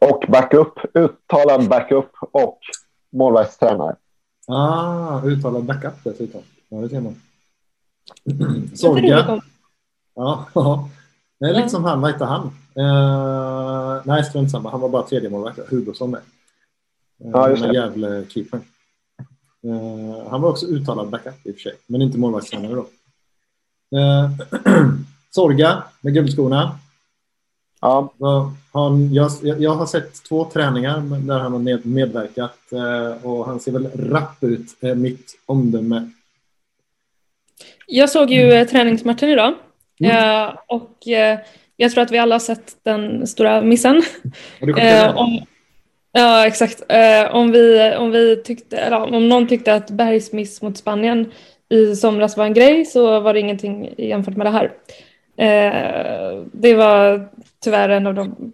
Och backup, uttalad backup och målvaktstränare. Ah, uttalad backup dessutom. Ja, det ser man. Sorga. Ja, ja. Det är lite som han, vad heter han? Uh, nej, strunt samma. Han var bara tredje målvakt. Hugosson med. Uh, ja, just det. Jävla keeper. Uh, han var också uttalad backup i och för sig, men inte målvaktstränare då. Uh, Sorga med gubbskorna. Ja. Han, jag, jag har sett två träningar där han har medverkat och han ser väl rapp ut, mitt omdöme. Jag såg ju mm. träningsmatchen idag mm. och jag tror att vi alla har sett den stora missen. Eh, om, ja, exakt. Eh, om, vi, om, vi tyckte, eller, om någon tyckte att Bergs miss mot Spanien i somras var en grej så var det ingenting jämfört med det här. Eh, det var tyvärr en av de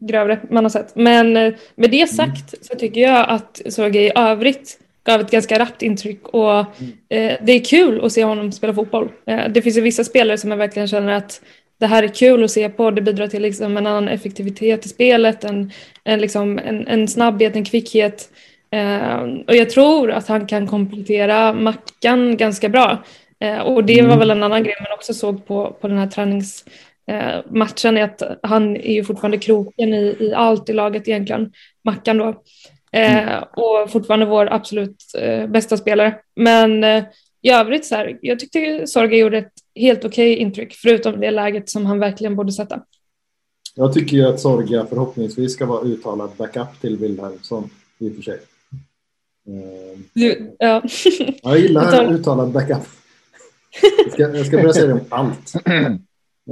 grövre man har sett. Men eh, med det sagt mm. så tycker jag att Sorge i övrigt gav ett ganska rappt intryck och mm. eh, det är kul att se honom spela fotboll. Eh, det finns ju vissa spelare som jag verkligen känner att det här är kul att se på. Det bidrar till liksom en annan effektivitet i spelet, en, en, liksom, en, en snabbhet, en kvickhet. Eh, och jag tror att han kan komplettera Mackan ganska bra. Eh, och det var mm. väl en annan grej man också såg på, på den här träningsmatchen, eh, att han är ju fortfarande kroken i, i allt i laget egentligen, Mackan då. Eh, mm. och fortfarande vår absolut eh, bästa spelare. Men eh, i övrigt så här, jag tyckte Sorga gjorde ett helt okej okay intryck, förutom det läget som han verkligen borde sätta. Jag tycker ju att Sorga förhoppningsvis ska vara uttalad backup till Wilhelmsson i och för sig. Du, ja. Jag gillar uttalad backup. Jag ska, jag ska börja säga det om allt.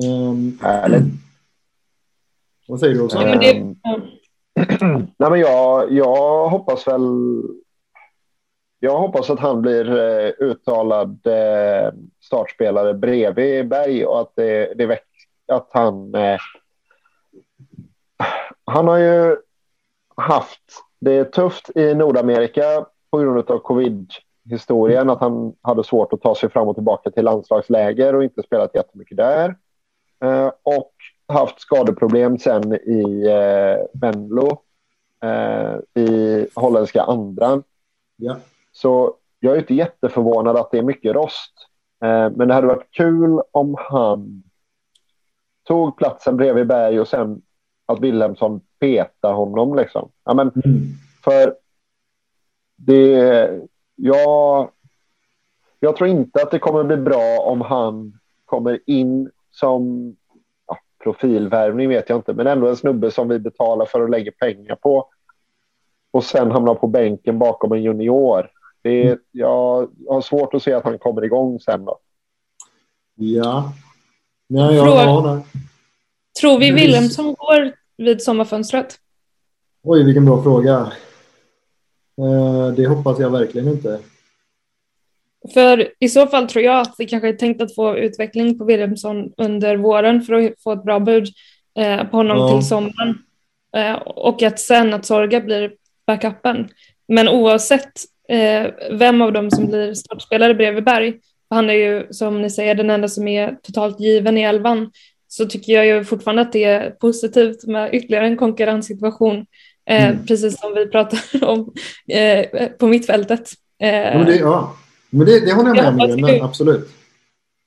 Um, vad säger du också? Ja, men det, ja. Nej, men jag, jag hoppas väl jag hoppas att han blir eh, uttalad eh, startspelare bredvid Berg och att det, det väck, att han. Eh, han har ju haft det tufft i Nordamerika på grund av covid-historien, att han hade svårt att ta sig fram och tillbaka till landslagsläger och inte spelat jättemycket där. Eh, och haft skadeproblem sen i eh, Venlo eh, i holländska andran. Ja. Så jag är inte jätteförvånad att det är mycket rost. Eh, men det hade varit kul om han tog platsen bredvid Berg och sen att Wilhelmsson petar honom. Liksom. Ja, men, mm. För det, jag, jag tror inte att det kommer bli bra om han kommer in som ja, profilvärvning vet jag inte, men ändå en snubbe som vi betalar för att lägga pengar på och sen hamnar på bänken bakom en junior. Det är, jag har svårt att se att han kommer igång sen. Då. Ja. Nej, jag har Tror vi Wilhelmsson går vid sommarfönstret? Oj, vilken bra fråga. Eh, det hoppas jag verkligen inte. För i så fall tror jag att vi kanske är tänkt att få utveckling på Wilhelmsson under våren för att få ett bra bud eh, på honom ja. till sommaren. Eh, och att sen att Sorga blir backupen. Men oavsett vem av dem som blir startspelare bredvid Berg, han är ju som ni säger den enda som är totalt given i elvan, så tycker jag ju fortfarande att det är positivt med ytterligare en konkurrenssituation, eh, mm. precis som vi pratar om eh, på mittfältet. Eh, ja, men det, ja. men det, det håller jag med om, men absolut.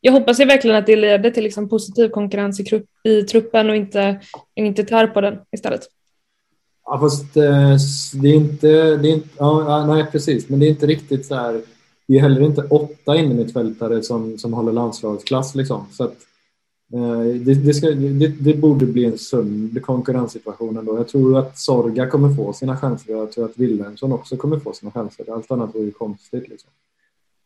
Jag hoppas ju verkligen att det leder till liksom positiv konkurrens i, i truppen och inte, inte tär på den istället. Ja, fast eh, det är inte... Det är inte ja, nej, precis. Men det är inte riktigt så här... Det är heller inte åtta innermittfältare som, som håller landslagsklass. Liksom. Så att, eh, det, det, ska, det, det, borde bli en sund konkurrenssituation ändå. Jag tror att Sorga kommer få sina chanser och jag tror att Wilhelmsson också kommer få sina chanser. Allt annat vore ju konstigt. Liksom.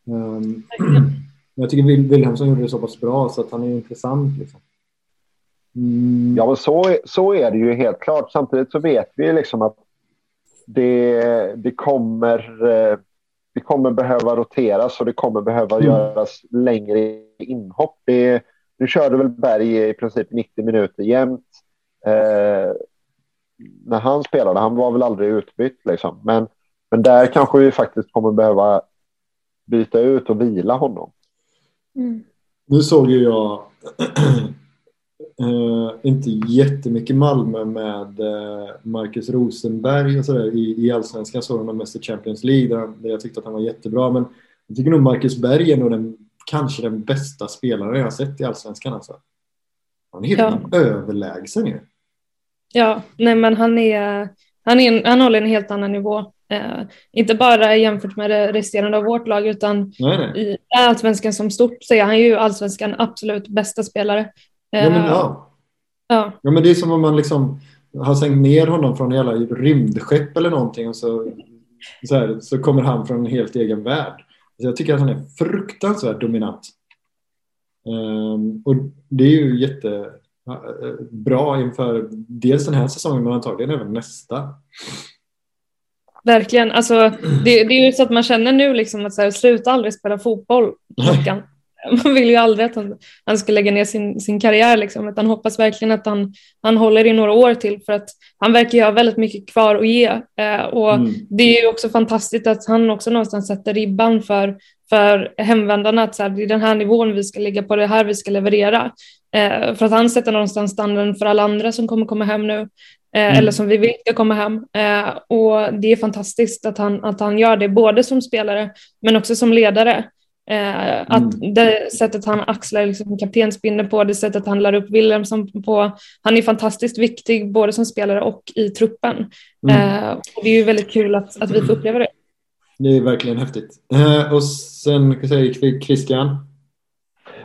Um, jag tycker Wilhelmsson gjorde det så pass bra så att han är intressant. Liksom. Mm. Ja, men så, så är det ju helt klart. Samtidigt så vet vi liksom att det, det, kommer, eh, det kommer behöva roteras och det kommer behöva mm. göras längre inhopp. Det, nu körde väl Berg i princip 90 minuter jämt. Eh, när han spelade. Han var väl aldrig utbytt liksom. Men, men där kanske vi faktiskt kommer behöva byta ut och vila honom. Mm. Nu såg ju jag eh, inte jättemycket Malmö med eh, Marcus Rosenberg och sådär i, i Allsvenskan. Såg honom mest i Champions League där, där jag tyckte att han var jättebra. Men jag tycker nog Marcus Berg är nog den, kanske den bästa spelaren jag har sett i Allsvenskan. Alltså. Han är helt Ja. överlägsen ju. Ja, nej men han är, han, är han håller en helt annan nivå. Eh, inte bara jämfört med det resterande av vårt lag utan Nej, nej. i allsvenskan som stort så är han ju allsvenskan absolut bästa spelare. Eh, Ja, men, ja. ja. Ja, men det är som om man liksom har sänkt ner honom från jävla rymdskepp eller någonting och så, så, här, så kommer han från en helt egen värld. Så jag tycker att han är fruktansvärt dominant. Ehm, och det är ju jättebra inför dels den här säsongen men antagligen även nästa. Verkligen. Alltså, det, det är ju så att man känner nu liksom att så här, sluta aldrig spela fotboll. Man vill ju aldrig att han, han ska lägga ner sin, sin karriär, liksom, utan hoppas verkligen att han, han håller i några år till för att han verkar ju ha väldigt mycket kvar att ge. Eh, och Mm. det är ju också fantastiskt att han också någonstans sätter ribban för, för hemvändarna, att så här, det är den här nivån vi ska ligga på, det här vi ska leverera. Eh, för att han sätter någonstans standarden för alla andra som kommer komma hem nu, eh, Mm. eller som vi vill ska komma hem. Eh, och det är fantastiskt att han, att han gör det, både som spelare men också som ledare. Eh, att det sättet han axlar liksom kaptensbindeln på, det sättet han lär upp Wilhelmsson på. Han är fantastiskt viktig både som spelare och i truppen. Mm. Eh, och det är ju väldigt kul att, att vi får uppleva det. Det är verkligen häftigt. Eh, och sen kan jag säga Christian.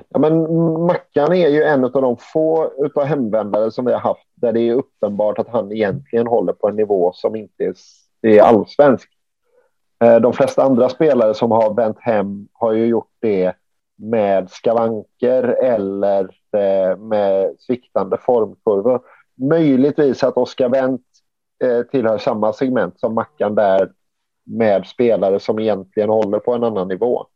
Ja, men Mackan är ju en av de få utav hemvändare som vi har haft där det är uppenbart att han egentligen håller på en nivå som inte är, är allsvensk. Eh, de flesta andra spelare som har vänt hem har ju gjort det med skavanker eller eh, med sviktande formkurvor. Möjligtvis att Oskar Wendt eh, tillhör samma segment som Mackan där med spelare som egentligen håller på en annan nivå.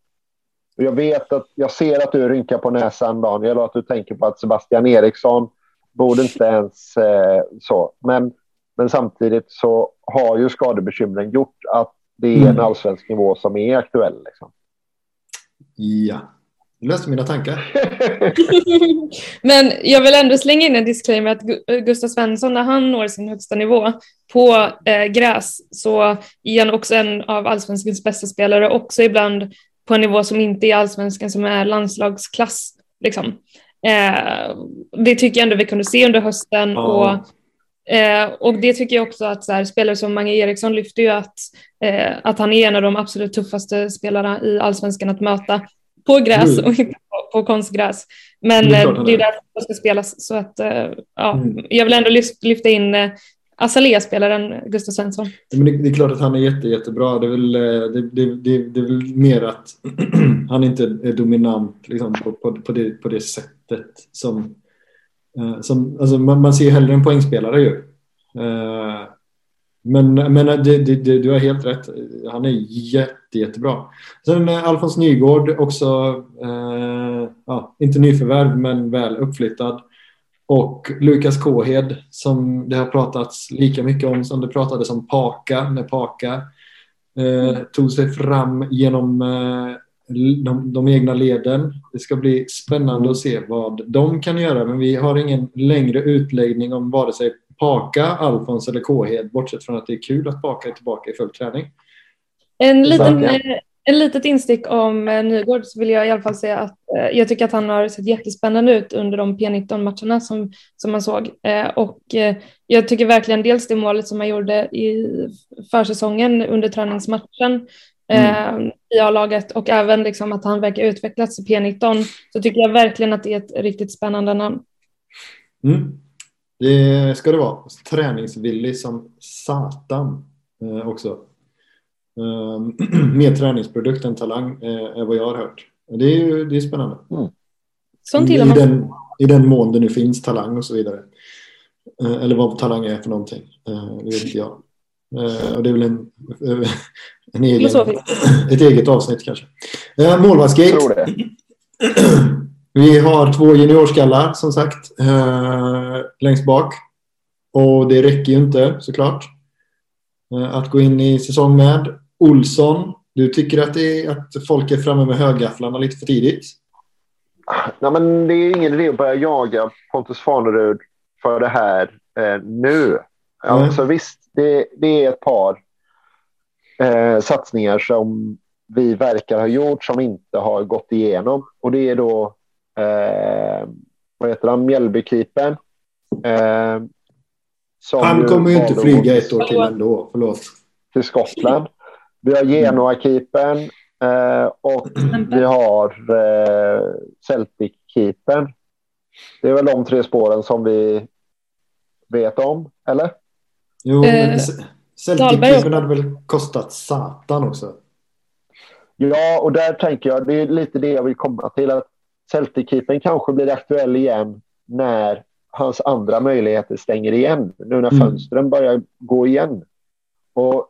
Jag vet att jag ser att du rynkar på näsan Daniel och att du tänker på att Sebastian Eriksson borde inte ens eh, så. Men, men samtidigt så har ju skadebekymren gjort att det är en Mm. allsvensk nivå som är aktuell. Liksom. Ja, du läste mina tankar. Men jag vill ändå slänga in en disclaimer att Gu- Gustav Svensson, när han når sin högsta nivå på eh, gräs, så är han också en av allsvenskans bästa spelare, också ibland på en nivå som inte är allsvenskan, som är landslagsklass. Liksom. Eh, det tycker jag ändå vi kunde se under hösten. Ja. Och, eh, och det tycker jag också att så här, spelare som Mange Eriksson lyfter ju att, eh, att han är en av de absolut tuffaste spelarna i allsvenskan att möta på gräs Mm. och inte på, på konstgräs. Men Det är eh, klart han det är är. därför det ska spelas. Så att, eh, ja, Mm. Jag vill ändå lyfta, in eh, Azalea-spelaren Gustav Svensson. Men det, det är klart att han är jätte, jättebra. Det är väl, eh, det, det, det, det är väl mer att han inte är dominant liksom, på, på, på, det, på det sättet som... Eh, som alltså, man, man ser ju hellre en poängspelare ju. Eh, men, men eh, det, det, det, du har helt rätt. Han är jätte, jättebra. Sen Alfons Nygård också, eh, ja, inte nyförvärv men väl uppflyttad. Och Lukas Kåhed som det har pratats lika mycket om som det pratades om Paka när Paka eh, tog sig fram genom eh, de, de egna leden. Det ska bli spännande att se vad de kan göra men vi har ingen längre utläggning om vare sig Paka, Alfons eller Kåhed bortsett från att det är kul att Paka är tillbaka i full träning. En liten, Verkligen. eh, en litet instick om eh, Nygård så vill jag i alla fall säga att eh, jag tycker att han har sett jättespännande ut under de P19-matcherna som, som man såg. Eh, och eh, jag tycker verkligen dels det målet som han gjorde i försäsongen under träningsmatchen eh, i A-laget och även liksom att han verkar utvecklats i P19 så tycker jag verkligen att det är ett riktigt spännande namn. Mm. Det ska det vara. Träningsvillig som satan eh, också. Um, mer träningsprodukt än talang eh, är vad jag har hört. Det är ju det är spännande. Sånt I man. den, I den mån det nu finns talang och så vidare. Eh, eller vad talang är för någonting. Eh, det vet inte jag. Eh, och det är väl en, en egen, ett eget avsnitt kanske. Eh, målvaktsgate. Vi har två juniorskallar som sagt eh, längst bak. Och det räcker ju inte såklart. Eh, att gå in i säsong med. Olsson, du tycker att, det är, att folk är framme med högafflarna lite för tidigt? Nej, men det är ingen idé att börja jaga Pontus Farnerud för det här eh, nu. Alltså, visst, det, det är ett par eh, satsningar som vi verkar ha gjort som inte har gått igenom. Och det är då, eh, vad heter han, Mjällbykeepern. Eh, han kommer ju inte flyga ett år till ändå, förlåt. Till Skottland. Vi har Genoa-keepern eh, och vi har eh, Celtic-keepern. Det är väl de tre spåren som vi vet om, eller? Jo, men Celtic-keepern hade väl kostat satan också. Ja, och där tänker jag, det är lite det jag vill komma till, att Celtic-keepern kanske blir aktuell igen när hans andra möjligheter stänger igen, nu när mm. fönstren börjar gå igen. Och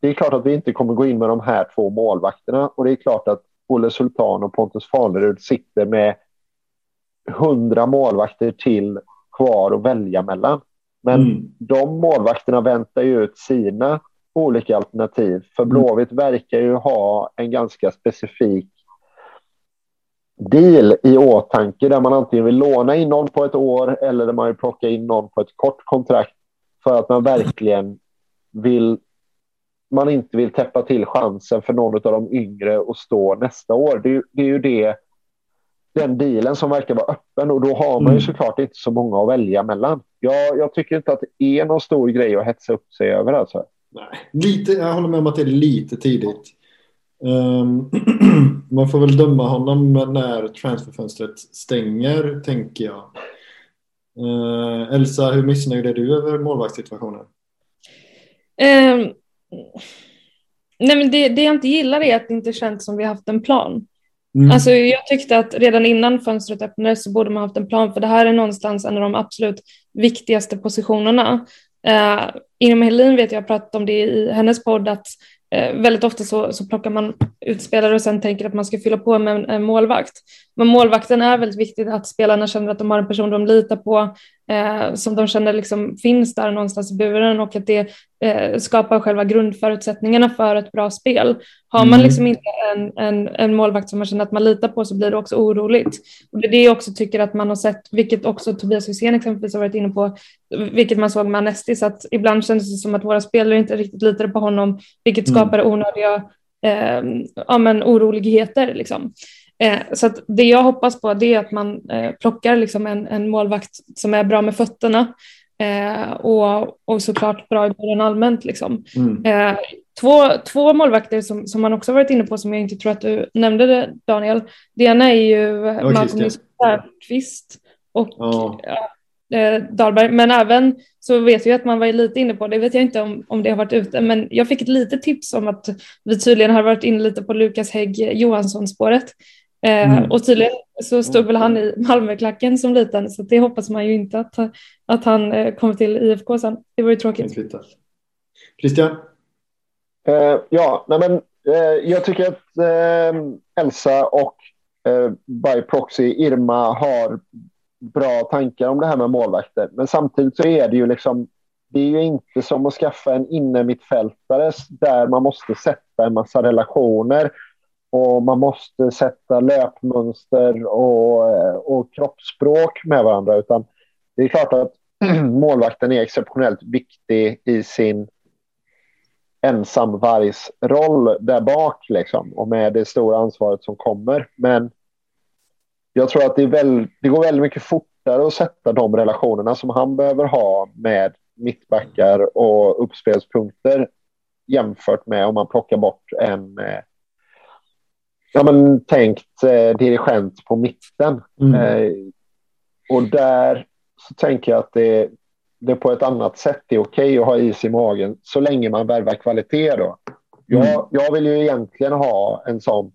det är klart att vi inte kommer gå in med de här två målvakterna och det är klart att Olle Sultan och Pontus Farnerud sitter med hundra målvakter till kvar att välja mellan. Men mm. de målvakterna väntar ju ut sina olika alternativ. För mm. Blåvitt verkar ju ha en ganska specifik deal i åtanke där man antingen vill låna in någon på ett år eller där man vill plocka in någon på ett kort kontrakt för att man verkligen vill man inte vill täppa till chansen för någon av de yngre att stå nästa år. Det är, det är ju det den dealen som verkar vara öppen och då har man ju mm. såklart inte så många att välja mellan. Jag, jag tycker inte att det är någon stor grej att hetsa upp sig över alltså. Nej, lite, jag håller med om att det är lite tidigt. Um, man får väl döma honom när transferfönstret stänger, tänker jag. Uh, Elsa, hur missnöjd är du över målvaktssituationen? Um, nej men det, det jag inte gillar är att det inte känns som vi har haft en plan. Mm. Alltså, jag tyckte att redan innan fönstret öppnades så borde man haft en plan för det här är någonstans en av de absolut viktigaste positionerna. Eh, inom Helin vet jag pratat om det i hennes podd att Eh, väldigt ofta så, så plockar man ut spelare och sen tänker att man ska fylla på med en, en, målvakt. Men målvakten är väldigt viktigt att spelarna känner att de har en person de litar på, eh, som de känner liksom finns där någonstans i buren och att det eh, skapar själva grundförutsättningarna för ett bra spel. Har man mm. liksom inte en, en, en målvakt som man känner att man litar på så blir det också oroligt. Och det är det jag också tycker att man har sett, vilket också Tobias Hysén exempelvis har varit inne på, vilket man såg med Anestis, att ibland kändes det som att våra spelare inte riktigt litade på honom, vilket mm. skapar onödiga eh, ja, men oroligheter. Liksom. Eh, så det jag hoppas på det är att man eh, plockar liksom en, en målvakt som är bra med fötterna eh, och, och såklart bra i bollen allmänt. Liksom. Mm. Eh, två, två målvakter som, som man också varit inne på som jag inte tror att du nämnde det, Daniel. Det ena är ju Malcolm Säfqvist och oh. eh, Dahlberg. Men även så vet vi att man var lite inne på, det vet jag inte om, om det har varit ute, men jag fick ett litet tips om att vi tydligen har varit inne lite på Lukas Hägg Johansson-spåret. Eh, mm. Och tydligen så stod väl han i Malmöklacken som liten, så det hoppas man ju inte att, att han eh, kommer till IFK sen. Det var ju tråkigt. Christian? Uh, ja, nej men, uh, jag tycker att uh, Elsa och uh, by proxy Irma har bra tankar om det här med målvakter. Men samtidigt så är det ju liksom, det är ju inte som att skaffa en innermittfältare där man måste sätta en massa relationer och man måste sätta löpmönster och, eh, och kroppsspråk med varandra. Utan det är klart att målvakten är exceptionellt viktig i sin ensamvargsroll där bak liksom, och med det stora ansvaret som kommer. Men jag tror att det, väl, det går väldigt mycket fortare att sätta de relationerna som han behöver ha med mittbackar och uppspelspunkter jämfört med om man plockar bort en eh, ja, men, tänkt eh, dirigent på mitten. Mm. Eh, och där så tänker jag att det, det på ett annat sätt är okej okay att ha is i magen så länge man värvar kvalitet. Då. Jag, mm. jag vill ju egentligen ha en sån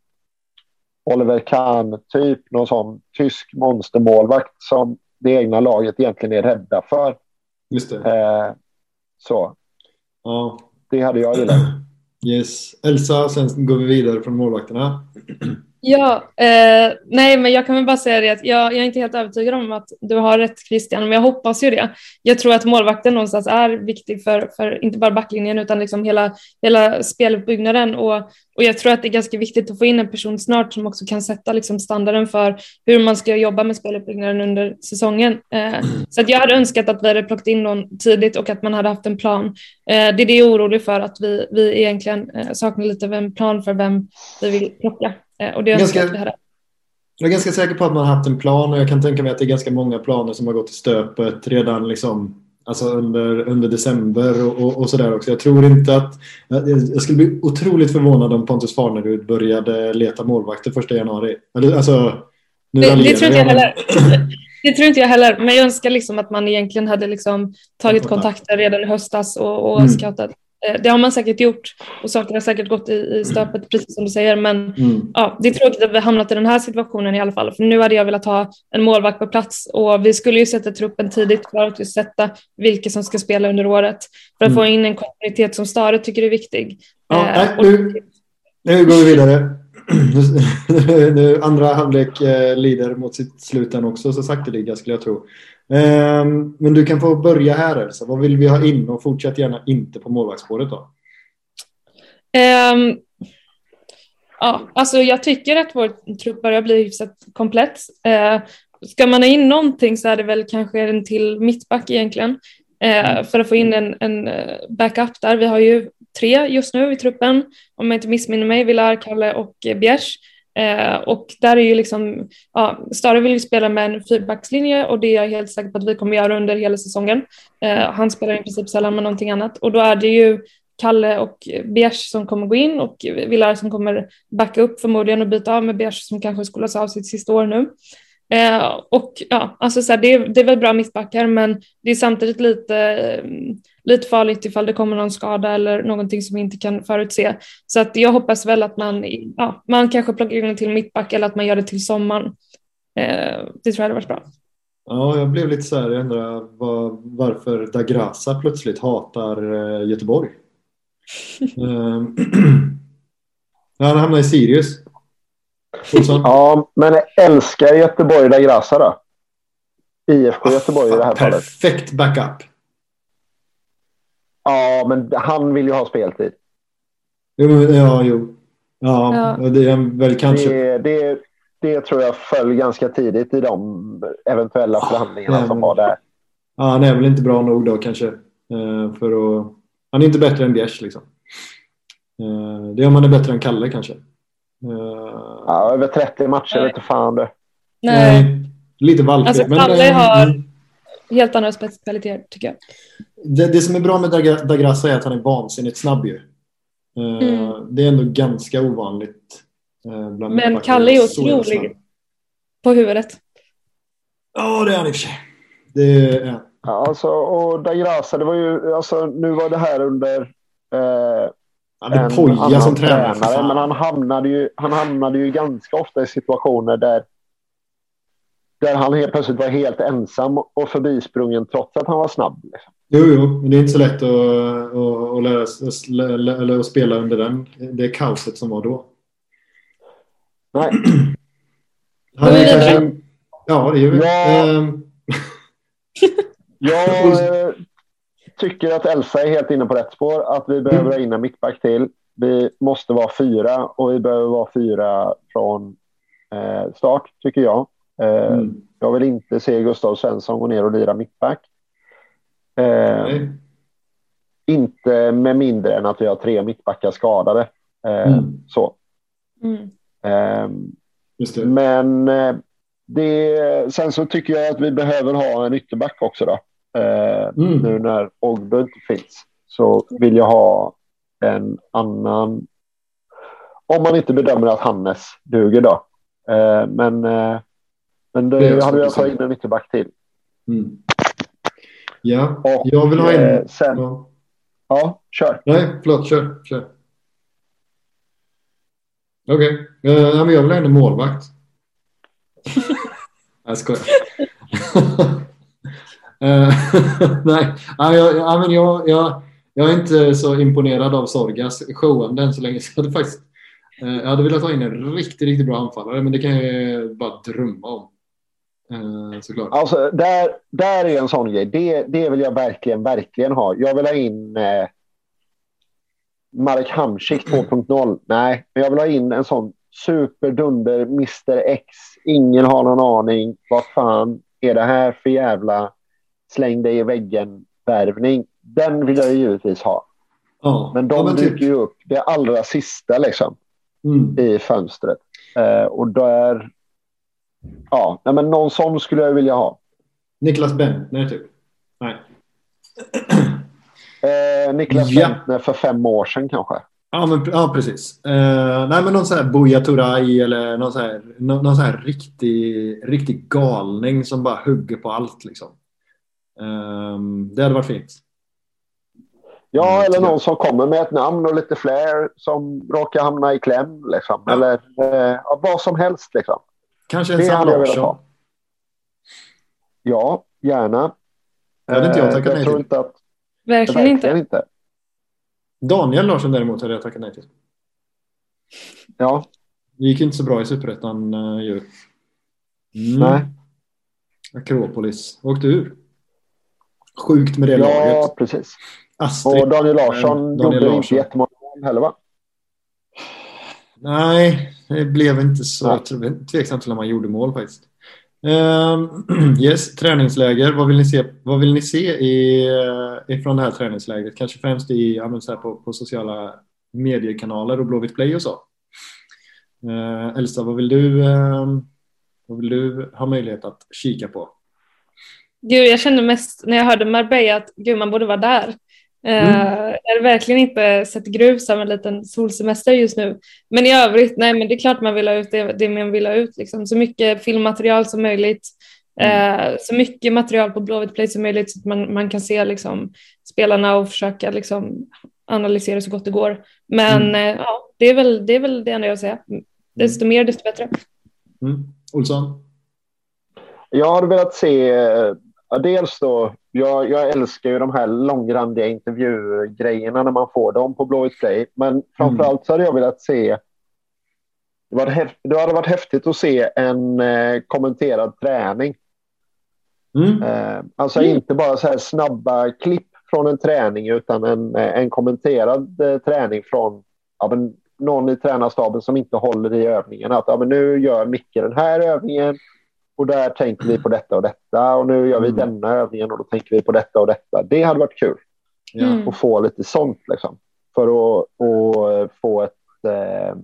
Oliver Kahn, typ någon sån tysk monstermålvakt som det egna laget egentligen är rädda för. Just det. Eh, så. Ja. Det hade jag gillat. Yes. Elsa, sen går vi vidare från målvakterna. Ja, eh, nej men jag kan väl bara säga det att jag, jag, är inte helt övertygad om att du har rätt Christian, men jag hoppas ju det. Jag tror att målvakten någonstans är viktig för, för inte bara backlinjen utan liksom hela, hela speluppbyggnaden och, och jag tror att det är ganska viktigt att få in en person snart som också kan sätta liksom standarden för hur man ska jobba med speluppbyggnaden under säsongen. Eh, så att jag hade önskat att vi hade plockat in någon tidigt och att man hade haft en plan. Eh, det är det jag är orolig för, att vi, vi egentligen eh, saknar lite av en plan för vem vi vill plocka. Eh, och det ganska, att vi hade. Jag är ganska säker på att man har haft en plan och jag kan tänka mig att det är ganska många planer som har gått i stöpet redan liksom, alltså under, under december och, och, och sådär också. Jag tror inte att... Jag skulle bli otroligt förvånad om Pontus Farnerud började leta målvakter första januari. Alltså, nu det, det tror inte jag heller. Det tror inte jag heller, men jag önskar liksom att man egentligen hade liksom tagit kontakter redan i höstas och, och mm. scoutat det har man säkert gjort och saker har säkert gått i, i stöpet precis som du säger. Men mm. ja, det är tråkigt att vi hamnat i den här situationen i alla fall. För nu hade jag velat ha en målvakt på plats och vi skulle ju sätta truppen tidigt för att sätta vilka som ska spela under året. För att mm. få in en kontinuitet som Stare tycker är viktig. Ja, eh, nej, nu, nu går vi vidare. nu, andra halvlek eh, lider mot sitt slut också så sakteliga skulle jag tro. Ehm, men du kan få börja här Elsa. Vad vill vi ha in? Och fortsätt gärna inte på målvaktsspåret då. Um, ja, alltså jag tycker att vår trupp börjar bli hyfsat komplett. Uh, ska man ha in någonting så är det väl kanske en till mittback egentligen. Uh, för att få in en, en eh, backup där. Vi har ju tre just nu i truppen. Om jag inte missminner mig, Villar, Kalle och Bjärs. Eh, och där är ju liksom, ja, Stare vill ju spela med en fyrbackslinje och det är jag helt säker på att vi kommer göra under hela säsongen. Eh, han spelar i princip sällan med någonting annat och då är det ju Kalle och Bers som kommer gå in och Villar som kommer backa upp förmodligen och byta av med Bers som kanske skolas av sitt sista år nu. Eh, och ja, alltså så här, det, det är väl bra mittbackar men det är samtidigt lite, lite farligt ifall det kommer någon skada eller någonting som vi inte kan förutse. Så att jag hoppas väl att man, ja, man kanske plockar in en till mittback eller att man gör det till sommaren. Eh, det tror jag hade varit bra. Ja, jag blev lite så här, jag undrar var, varför Dagrasa plötsligt hatar eh, Göteborg. Ehm, han hamnade i Sirius. Ja, men älskar Göteborg da Grassa då? IFK Göteborg i det här fallet. Perfekt backup. Ja, men han vill ju ha speltid. Jo, ja, jo. Ja, ja. det är väl kanske... Det, det, det, tror jag föll ganska tidigt i de eventuella förhandlingarna ja, som var där. Ja, han är väl inte bra nog då kanske. Eh, för att... Han är inte bättre än Bjärs liksom. Eh, det är om han är bättre än Kalle kanske. Uh, ja, över 30 matcher vet fan du. Nej. Lite valpigt. Alltså men, har mm. helt andra spetskvaliteter tycker jag. Det, det, som är bra med Dagrassa är att han är vansinnigt snabb ju. Uh, mm. Det är ändå ganska ovanligt. Uh, men Kalle är otrolig på huvudet. Ja, det är han i och för sig. Det är, ja. alltså, och Dagrassa, det var ju, alltså, nu var det här under eh, han är Poja som tränare. tränare men han hamnade, ju, han hamnade ju ganska ofta i situationer där, där han helt plötsligt var helt ensam och förbisprungen trots att han var snabb. Liksom. Jo, jo, men det är inte så lätt att, att, att, lära sig, eller att spela under den, det kaoset som var då. Nej. Han är kanske... Ja, det gör vi. Ja. Ehm. tycker att Elsa är helt inne på rätt spår. Att vi behöver ha in en mittback till. Vi måste vara fyra och vi behöver vara fyra från eh, start, tycker jag. Eh, mm. Jag vill inte se Gustav Svensson gå ner och lira mittback. Eh, inte med mindre än att vi har tre mittbackar skadade. Eh, mm. Så. Mm. Det. Men eh, det, sen så tycker jag att vi behöver ha en ytterback också. Då. Eh, mm. Nu när Ogbu inte finns så vill jag ha en annan. Om man inte bedömer att Hannes duger då. Eh, men eh, men det, det hade jag tagit in en ytterback till. Mm. Ja, och, jag vill ha in. Eh, sen, ja. ja, kör. Nej, förlåt, kör. kör. Okej, okay. uh, jag vill ha in en målvakt. jag skojar. Eh, nej, jag, jag, men jag, jag, jag är inte så imponerad av Sorgas showande än så länge. Så det faktiskt, eh, jag hade velat ha in en riktigt, riktigt bra anfallare, men det kan jag bara drömma om. Eh, såklart. Alltså, där, där är en sån grej. Det, det vill jag verkligen, verkligen ha. Jag vill ha in eh, Marek Hamsik 2.0. Nej, men jag vill ha in en sån superdunder Mr X. Ingen har någon aning. Vad fan är det här för jävla släng dig i väggen-värvning? Den vill jag givetvis ha. Ja. Men de ja, men typ. dyker ju upp det allra sista liksom, Mm. i fönstret. Eh, och där... Ja, nej, men någon sån skulle jag vilja ha. Niklas Bentner typ. Nej. Eh, Niklas Ja. Bentner för fem år sedan kanske. Ja, men, ja precis. Eh, nej, men någon sån här Buya Turay eller någon sån här, någon, någon sån här riktig, riktig galning som bara hugger på allt. Liksom. Ehm, det hade varit fint. Ja, Mm, eller någon som kommer med ett namn och lite fler som råkar hamna i kläm. Liksom. Ja. Eller eh, ja, vad som helst. Liksom. Kanske en Sam Larsson. Ja, gärna. Det hade inte jag Eh, tackat nej till. att, Verkligen inte. verkligen inte. Daniel Larsson däremot hade jag tackat nej till. Ja, Det gick inte så bra i Superettan uh, ju. Mm. nej. Akropolis åkte ur. Sjukt med det Ja, laget. precis. Astrid. Och Daniel Larsson Eh, Daniel gjorde Larsson. inte jättemånga mål heller, va? Nej, det blev inte så. Nej. Jag Tveksamt till om han gjorde mål faktiskt. Ehm, yes, träningsläger. Vad vill ni se, vad vill ni se i, eh, ifrån det här träningslägret? Kanske främst i, ja, här på, på sociala mediekanaler och Blåvitt Play och så. Uh, Elsa, vad vill, du, ehm, vad vill du ha möjlighet att kika på? Gud, jag kände mest när jag hörde Marbella att gud, man borde vara där. Eh, Mm. Jag har verkligen inte sett grus av en liten solsemester just nu. Men i övrigt, nej men det är klart man vill ha ut det, det man vill ha ut. Liksom. Så mycket filmmaterial som möjligt. Eh, så mycket material på Blåvitt Play som möjligt så att man, man kan se liksom, spelarna och försöka liksom, analysera så gott det går. Men Mm. eh, ja, det är, väl, det är väl det enda jag säger. Desto mer, desto bättre. Mm. Olsson? Jag hade velat se, ja, dels då, jag, jag älskar ju de här långrandiga intervjugrejerna när man får dem på Blåvitt Play. Men framförallt så hade jag velat se, det, var det hade varit häftigt att se en eh, kommenterad träning. Mm. Eh, alltså Mm. inte bara så här snabba klipp från en träning utan en, eh, en kommenterad eh, träning från ja, men, någon i tränarstaben som inte håller i övningen. Att ja, men nu gör Micke den här övningen och där tänker vi på detta och detta och nu gör vi Mm. denna övningen och då tänker vi på detta och detta. Det hade varit kul. Mm. att få lite sånt liksom. För att, att få ett... Eh,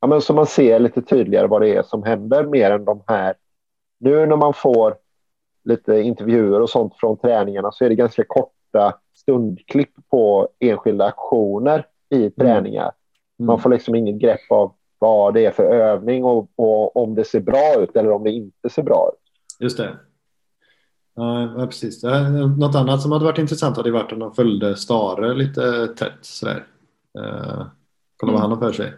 ja, men så man ser lite tydligare vad det är som händer mer än de här. Nu när man får lite intervjuer och sånt från träningarna så är det ganska korta stundklipp på enskilda aktioner i träningar. Man Mm. får liksom ingen grepp av vad det är för övning och, och om det ser bra ut eller om det inte ser bra ut. Just det. Ja, precis. Något annat som hade varit intressant hade varit om de följde Stare lite tätt. Sådär. Uh, kolla vad han har för sig.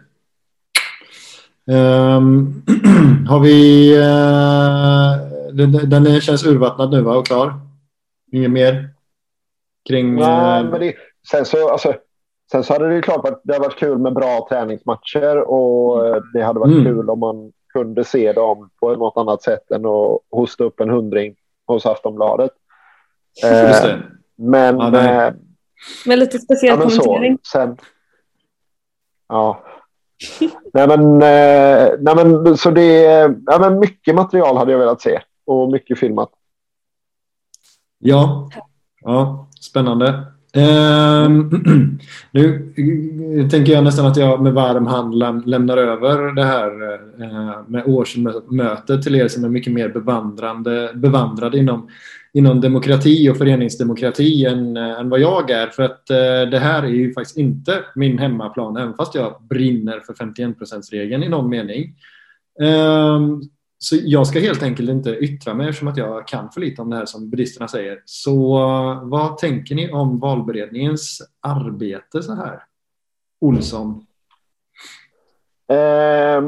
Ehm, har vi... Uh, den, den känns urvattnad nu va? Och klar? Inget mer? Kring... Nej, eh, men det, sen, så, alltså, sen så hade det ju klart varit, det hade varit kul med bra träningsmatcher och eh, det hade varit Mm. kul om man kunde se dem på något annat sätt än att hosta upp en hundring hos Aftonbladet. just Eh, det. men, Ja, eh, Med lite speciell ja, men så. kommentering. Sen, ja. nej, men, eh, nej, men, så det, ja, men mycket material hade jag velat se och mycket filmat. Ja, ja spännande. Ehm, nu tänker jag nästan att jag med varm hand läm- lämnar över det här eh, med årsmötet till er som är mycket mer bevandrande, bevandrade inom, inom demokrati och föreningsdemokrati än, eh, än vad jag är. För att eh, det här är ju faktiskt inte min hemmaplan, även fast jag brinner för 51-procentsregeln i någon mening. Ehm, så jag ska helt enkelt inte yttra mig eftersom att jag kan för lite om det här som buddhisterna säger. Så vad tänker ni om valberedningens arbete så här? Olsson? Eh,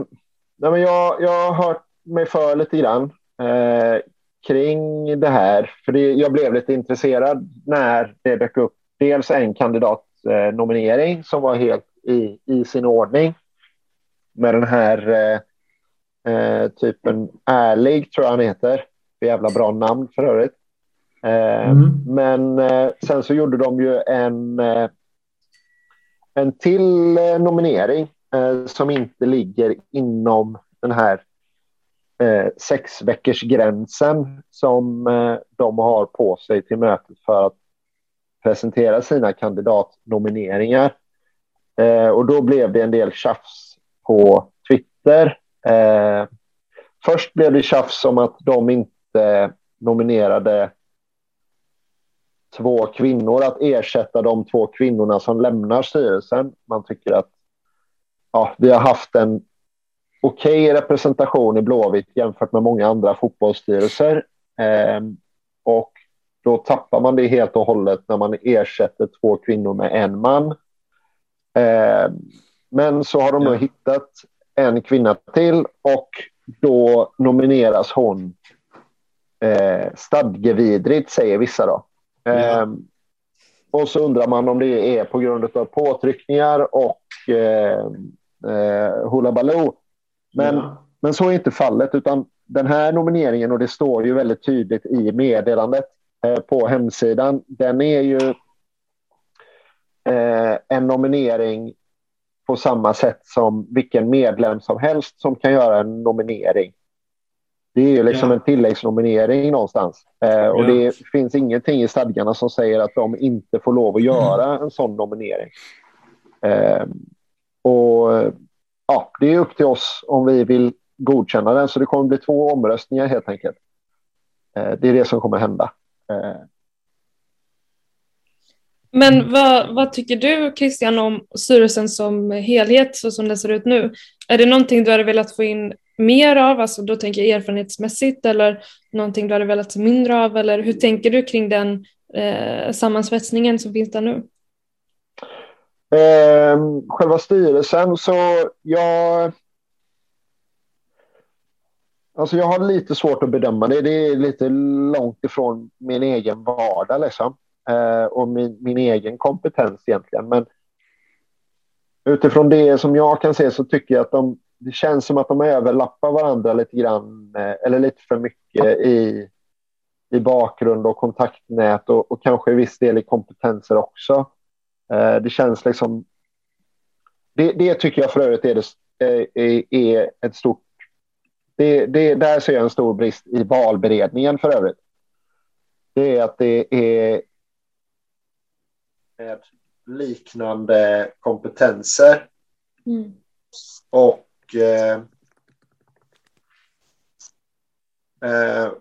nej, men jag, jag har hört mig för lite grann eh, kring det här. För det, jag blev lite intresserad när det dök upp dels en kandidatnominering eh, nominering som var helt i, i sin ordning. med den här eh, eh, eh, typen Ärlig, tror jag han heter. Jävla bra namn för övrigt. Eh, mm. Men eh, sen så gjorde de ju en, eh, en till eh, nominering som inte ligger inom den här eh, sex veckors gränsen som eh, de har på sig till mötet för att presentera sina kandidatnomineringar. Eh, och då blev det en del tjafs på Twitter. Eh, först blev det tjafs om att de inte nominerade två kvinnor att ersätta de två kvinnorna som lämnar styrelsen. Man tycker att ja, vi har haft en okej okay representation i Blåvitt jämfört med många andra fotbollsstyrelser. Eh, och då tappar man det helt och hållet när man ersätter två kvinnor med en man. Eh, men så har de nu hittat en kvinna till och då nomineras hon eh, stadgevidrigt, säger vissa. Då. Eh, och så undrar man om det är på grund av påtryckningar och eh, eh, Baloo. Men, ja. men så är inte fallet, utan den här nomineringen, och det står ju väldigt tydligt i meddelandet eh, på hemsidan, den är ju eh, en nominering på samma sätt som vilken medlem som helst som kan göra en nominering. Det är ju liksom ja. en tilläggsnominering någonstans. Eh, och ja. det finns ingenting i stadgarna som säger att de inte får lov att göra mm. en sån nominering. Eh, och ja, det är upp till oss om vi vill godkänna den. Så det kommer bli två omröstningar helt enkelt. Eh, det är det som kommer hända. Men vad, vad, tycker du Christian om styrelsen som helhet så som det ser ut nu? Är det någonting du hade velat få in mer av, alltså då tänker jag erfarenhetsmässigt eller någonting du hade velat se mindre av eller hur tänker du kring den eh, sammansvetsningen som finns där nu? Eh, själva styrelsen så jag... Alltså jag har lite svårt att bedöma det. Det är lite långt ifrån min egen vardag liksom. Eh, och min, min egen kompetens egentligen. Men utifrån det som jag kan se så tycker jag att de, det känns som att de överlappar varandra lite grann. Eh, eller lite för mycket i, i bakgrund och kontaktnät och, och kanske i viss del i kompetenser också. Eh, det känns liksom... Det, det, tycker jag för övrigt är, det, eh, är, är ett stort... Det, det, där ser jag en stor brist i valberedningen för övrigt. Det är att det är med liknande kompetenser. Mm. Och eh, eh,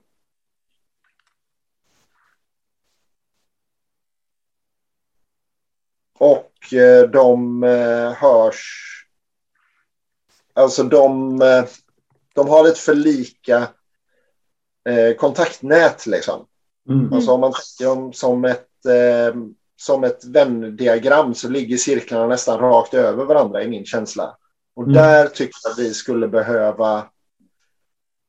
Och eh, de eh, hörs... Alltså de, eh, de har ett för lika kontaktnät liksom. Mm. Alltså om man tänker om som ett, som ett vändiagram så ligger cirklarna nästan rakt över varandra i min känsla. Och mm. där tycker jag att vi skulle behöva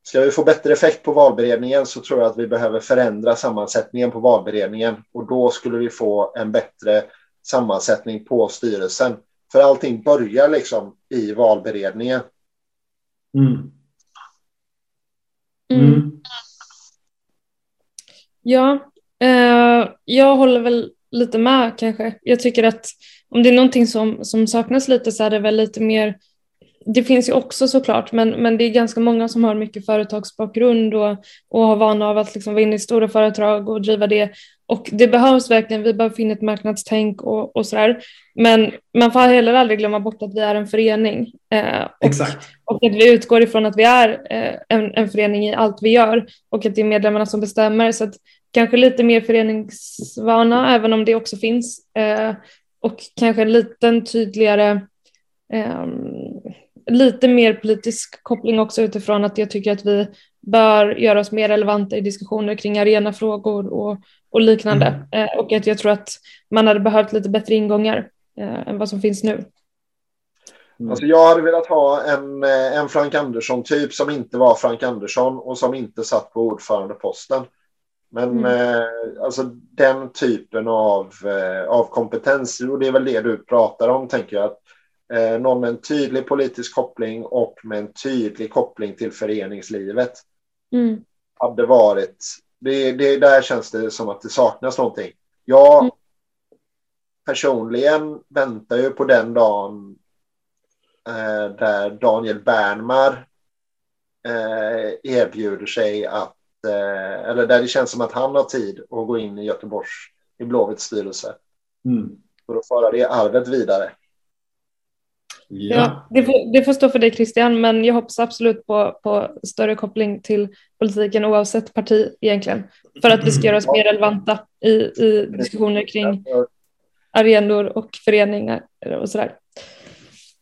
Ska vi få bättre effekt på valberedningen så tror jag att vi behöver förändra sammansättningen på valberedningen och då skulle vi få en bättre sammansättning på styrelsen. För allting börjar liksom i valberedningen. Mm. Mm. mm. Ja, eh, jag håller väl lite med kanske. Jag tycker att om det är någonting som, som saknas lite så är det väl lite mer det finns ju också såklart, men, men det är ganska många som har mycket företagsbakgrund och, och har vana av att liksom vara inne i stora företag och driva det. Och det behövs verkligen, vi behöver finna ett marknadstänk och, och sådär. Men man får heller aldrig glömma bort att vi är en förening. Eh, och, Exakt. och att vi utgår ifrån att vi är eh, en, en förening i allt vi gör och att det är medlemmarna som bestämmer. Så att kanske lite mer föreningsvana, även om det också finns. Eh, och kanske en liten tydligare Um, lite mer politisk koppling också utifrån att jag tycker att vi bör göra oss mer relevanta i diskussioner kring arenafrågor och, och liknande. Mm. Eh, och att jag tror att man hade behövt lite bättre ingångar eh, än vad som finns nu. Mm. Alltså jag hade velat ha en, eh, en Frank Andersson-typ som inte var Frank Andersson och som inte satt på ordförandeposten. Men mm. eh, alltså den typen av, eh, av kompetens, och det är väl det du pratar om, tänker jag. Att Eh, någon med en tydlig politisk koppling och med en tydlig koppling till föreningslivet. Mm. Hade varit, det, det, där känns det som att det saknas någonting. Jag Mm. personligen väntar ju på den dagen eh, där Daniel Bernmar eh, erbjuder sig att, eh, eller där det känns som att han har tid att gå in i Göteborgs, i Blåvitts styrelse Mm. för att föra det arvet vidare. Ja. Ja, det, får, det får stå för dig Christian, men jag hoppas absolut på, på större koppling till politiken oavsett parti egentligen. För att vi ska göra oss mer relevanta i, i diskussioner kring arenor och föreningar och sådär.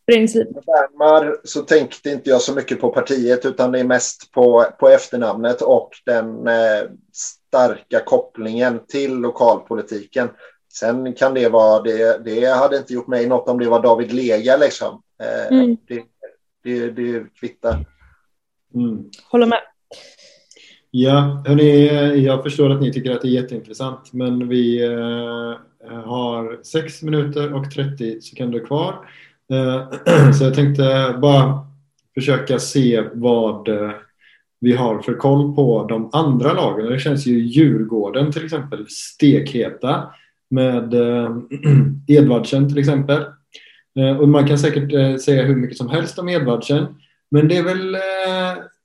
Föreningsliv. Bernmar så tänkte inte jag så mycket på partiet utan det är mest på, på efternamnet och den eh, starka kopplingen till lokalpolitiken. Sen kan det vara, det, det hade inte gjort mig något om det var David Lega liksom. Eh, Mm. det, det, det kvittar. Mm. Håller med. Ja, hörni, jag förstår att ni tycker att det är jätteintressant, men vi eh, har 6 minuter och 30 sekunder kvar. Eh, så jag tänkte bara försöka se vad eh, vi har för koll på de andra lagen. Det känns ju Djurgården till exempel stekheta med eh, Edvardsen till exempel. Och man kan säkert säga hur mycket som helst om Edvardsen. Men det är väl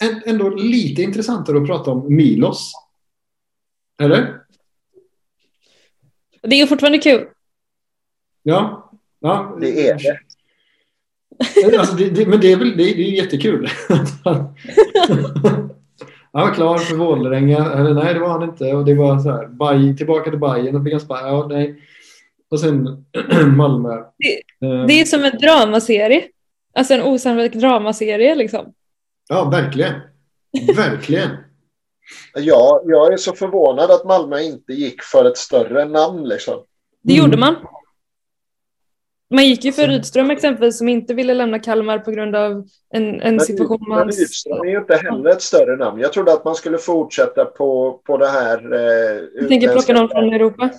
än- ändå lite intressantare att prata om Milos. Eller? Det är fortfarande kul. Ja. ja. Det är det. Alltså, det, det men det är väl det, det är jättekul. Han var klar för Vålerenga. Eller nej, det var han inte. Och det var så här, Baj, tillbaka till Bajen och fick han sparka. Ja, nej. Och sen Malmö. Eh, Det är som en dramaserie. Alltså en osannolik dramaserie liksom. Ja, verkligen. Verkligen. Ja, jag är så förvånad att Malmö inte gick för ett större namn liksom. Det Mm. gjorde man. Man gick ju för Rydström exempelvis som inte ville lämna Kalmar på grund av en, en situation med Men hans... Rydström är ju inte heller ett större namn. Jag trodde att man skulle fortsätta på, på det här eh, Jag tänker plocka någon från Europa.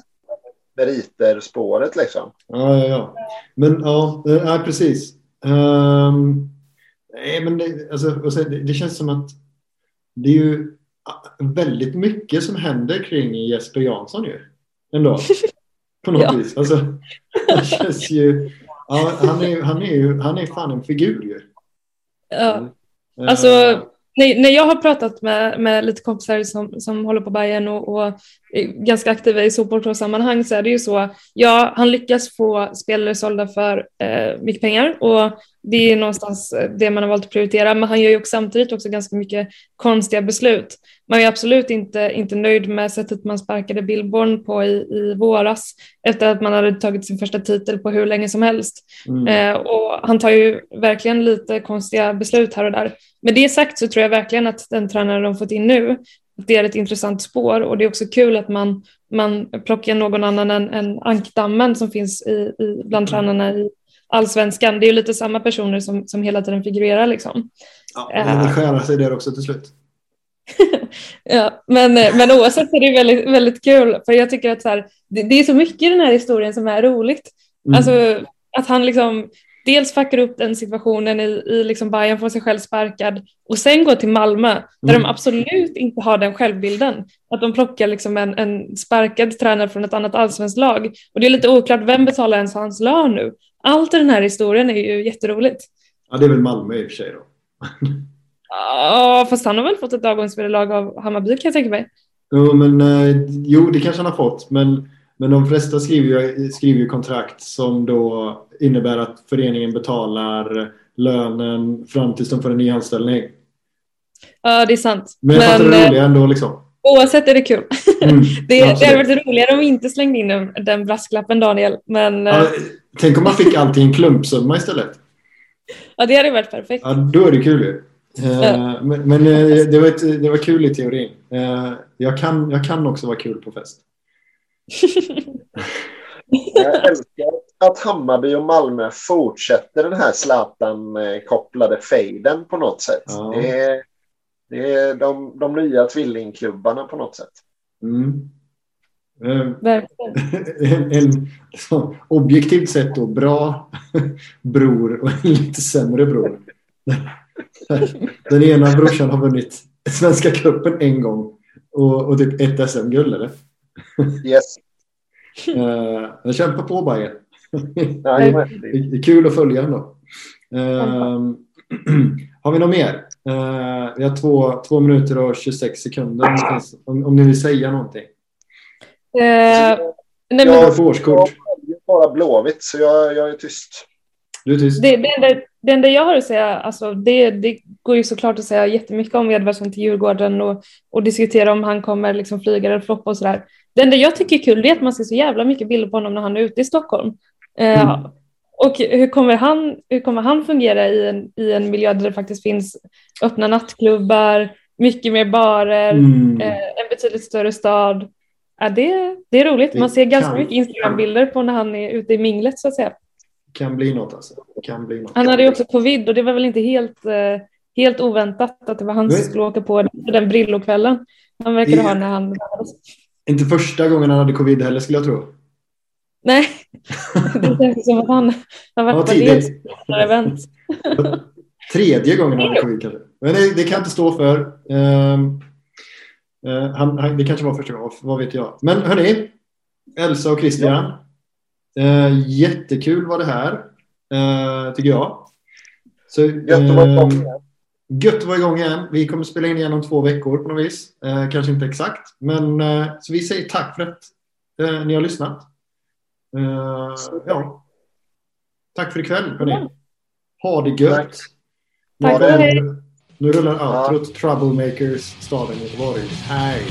meriter-spåret liksom. Ja, ja, ja. Men ja, ja precis. Ehm, nej, men det, alltså, det, det känns som att det är ju väldigt mycket som händer kring Jesper Jansson ju. Ändå. På något Ja. vis. Alltså, det känns ju... Ja, han, är, han, är ju, han är fan en figur ju. Ja. Eh, Alltså, när, när jag har pratat med, med lite kompisar som, som håller på Bayern och, och är ganska aktiva i supportersammanhang så är det ju så, ja, han lyckas få spelare sålda för eh, mycket pengar och det är någonstans eh, det man har valt att prioritera, men han gör ju också samtidigt också ganska mycket konstiga beslut. Man är absolut inte, inte nöjd med sättet man sparkade Billborn på i, i våras efter att man hade tagit sin första titel på hur länge som helst. mm, Eh, och han tar ju verkligen lite konstiga beslut här och där. Med det sagt så tror jag verkligen att den tränare de fått in nu, det är ett intressant spår och det är också kul att man, man plockar någon annan än, än ankdammen som finns i, i, bland tränarna i allsvenskan. Det är ju lite samma personer som, som hela tiden figurerar liksom. ja, det vill skära sig där också till slut. Ja, men, eh, men oavsett är det väldigt, väldigt kul för jag tycker att så här, det, det är så mycket i den här historien som är roligt. Mm. Alltså att han liksom dels fuckar upp den situationen i, i liksom Bayern, får sig själv sparkad och sen går till Malmö där Mm. de absolut inte har den självbilden. Att de plockar liksom en, en sparkad tränare från ett annat allsvenskt lag. Och det är lite oklart, vem betalar ens hans lön nu? Allt i den här historien är ju jätteroligt. Ja, det är väl Malmö i och för sig då. Ja, fast han har väl fått ett avgångsvederlag av Hammarby kan jag tänka mig. Jo, men, eh, jo, det kanske han har fått. Men, men de flesta skriver ju, skriver ju kontrakt som då innebär att föreningen betalar lönen fram tills de får en ny anställning. Ja, det är sant. Men jag fattar det eh, roliga ändå. Liksom. oavsett är det kul. Mm, Det, det hade varit roligare om vi inte slängde in den, den brasklappen Daniel. Men Ja, ja. Tänk om man fick allt i en klumpsumma istället. ja, det hade varit perfekt. Ja, då är det kul ju. Eh, Ja. Men, men eh, det, var ett, det var kul i teorin. Eh, Jag kan, jag kan också vara kul på fest. Jag älskar att Hammarby och Malmö fortsätter den här Zlatan-kopplade fejden på något sätt. Ja. Det är, det är de, de nya tvillingklubbarna på något sätt. Mm. Eh, en, en så, objektivt sett då bra bror och en lite sämre bror. Den ena brorsan har vunnit Svenska cupen en gång och, och typ ett SM-guld eller? Yes. Uh, jag kämpar på Bajen. Det är kul att följa ändå. Uh, har vi något mer? Uh, vi har två, två minuter och 26 sekunder. Finns- om, om ni vill säga någonting. Eh, nej. Jag får årskort. Jag är bara Blåvitt, så jag, jag är tyst. Du är tyst. det, det, enda, det enda jag har att säga, alltså det, det går ju såklart att säga jättemycket om Edvardsson till Djurgården och, och diskutera om han kommer liksom flyga eller floppa och sådär. Det enda jag tycker är kul är att man ser så jävla mycket bilder på honom när han är ute i Stockholm. Eh, Mm. Och hur kommer, han, hur kommer han fungera i en, i en miljö där det faktiskt finns öppna nattklubbar, mycket mer barer, Mm. eh, en betydligt större stad? Ja, det, det är roligt. Det Man ser ganska kan- mycket Instagram-bilder på när han är ute i minglet så att säga. Kan bli något alltså. Kan bli något. Han hade ju också covid och det var väl inte helt, eh, helt oväntat att det var han som skulle åka på den brillokvällen han verkade Det- ha när han. Inte första gången han hade covid heller skulle jag tro. Nej, det känns som att han har varit Ja, på det tidigt. event. Tredje gången han hade covid kanske. Men det, det kan jag inte stå för. Eh, han, han, det kanske var första gången, vad vet jag. Men hörni, Elsa och Christian. eh, jättekul var det här, eh, tycker jag. Så, Gött att vara igång igen. Gött att vara igång igen. Vi kommer spela in igen om två veckor på något vis. Eh, kanske inte exakt, men eh, så vi säger tack för att eh, ni har lyssnat. Eh, ja. Tack för ikväll, hörni. Ha det gött. Tack. Tack. Nu rullar Ja. outrot Troublemakers staden Göteborg. Hej!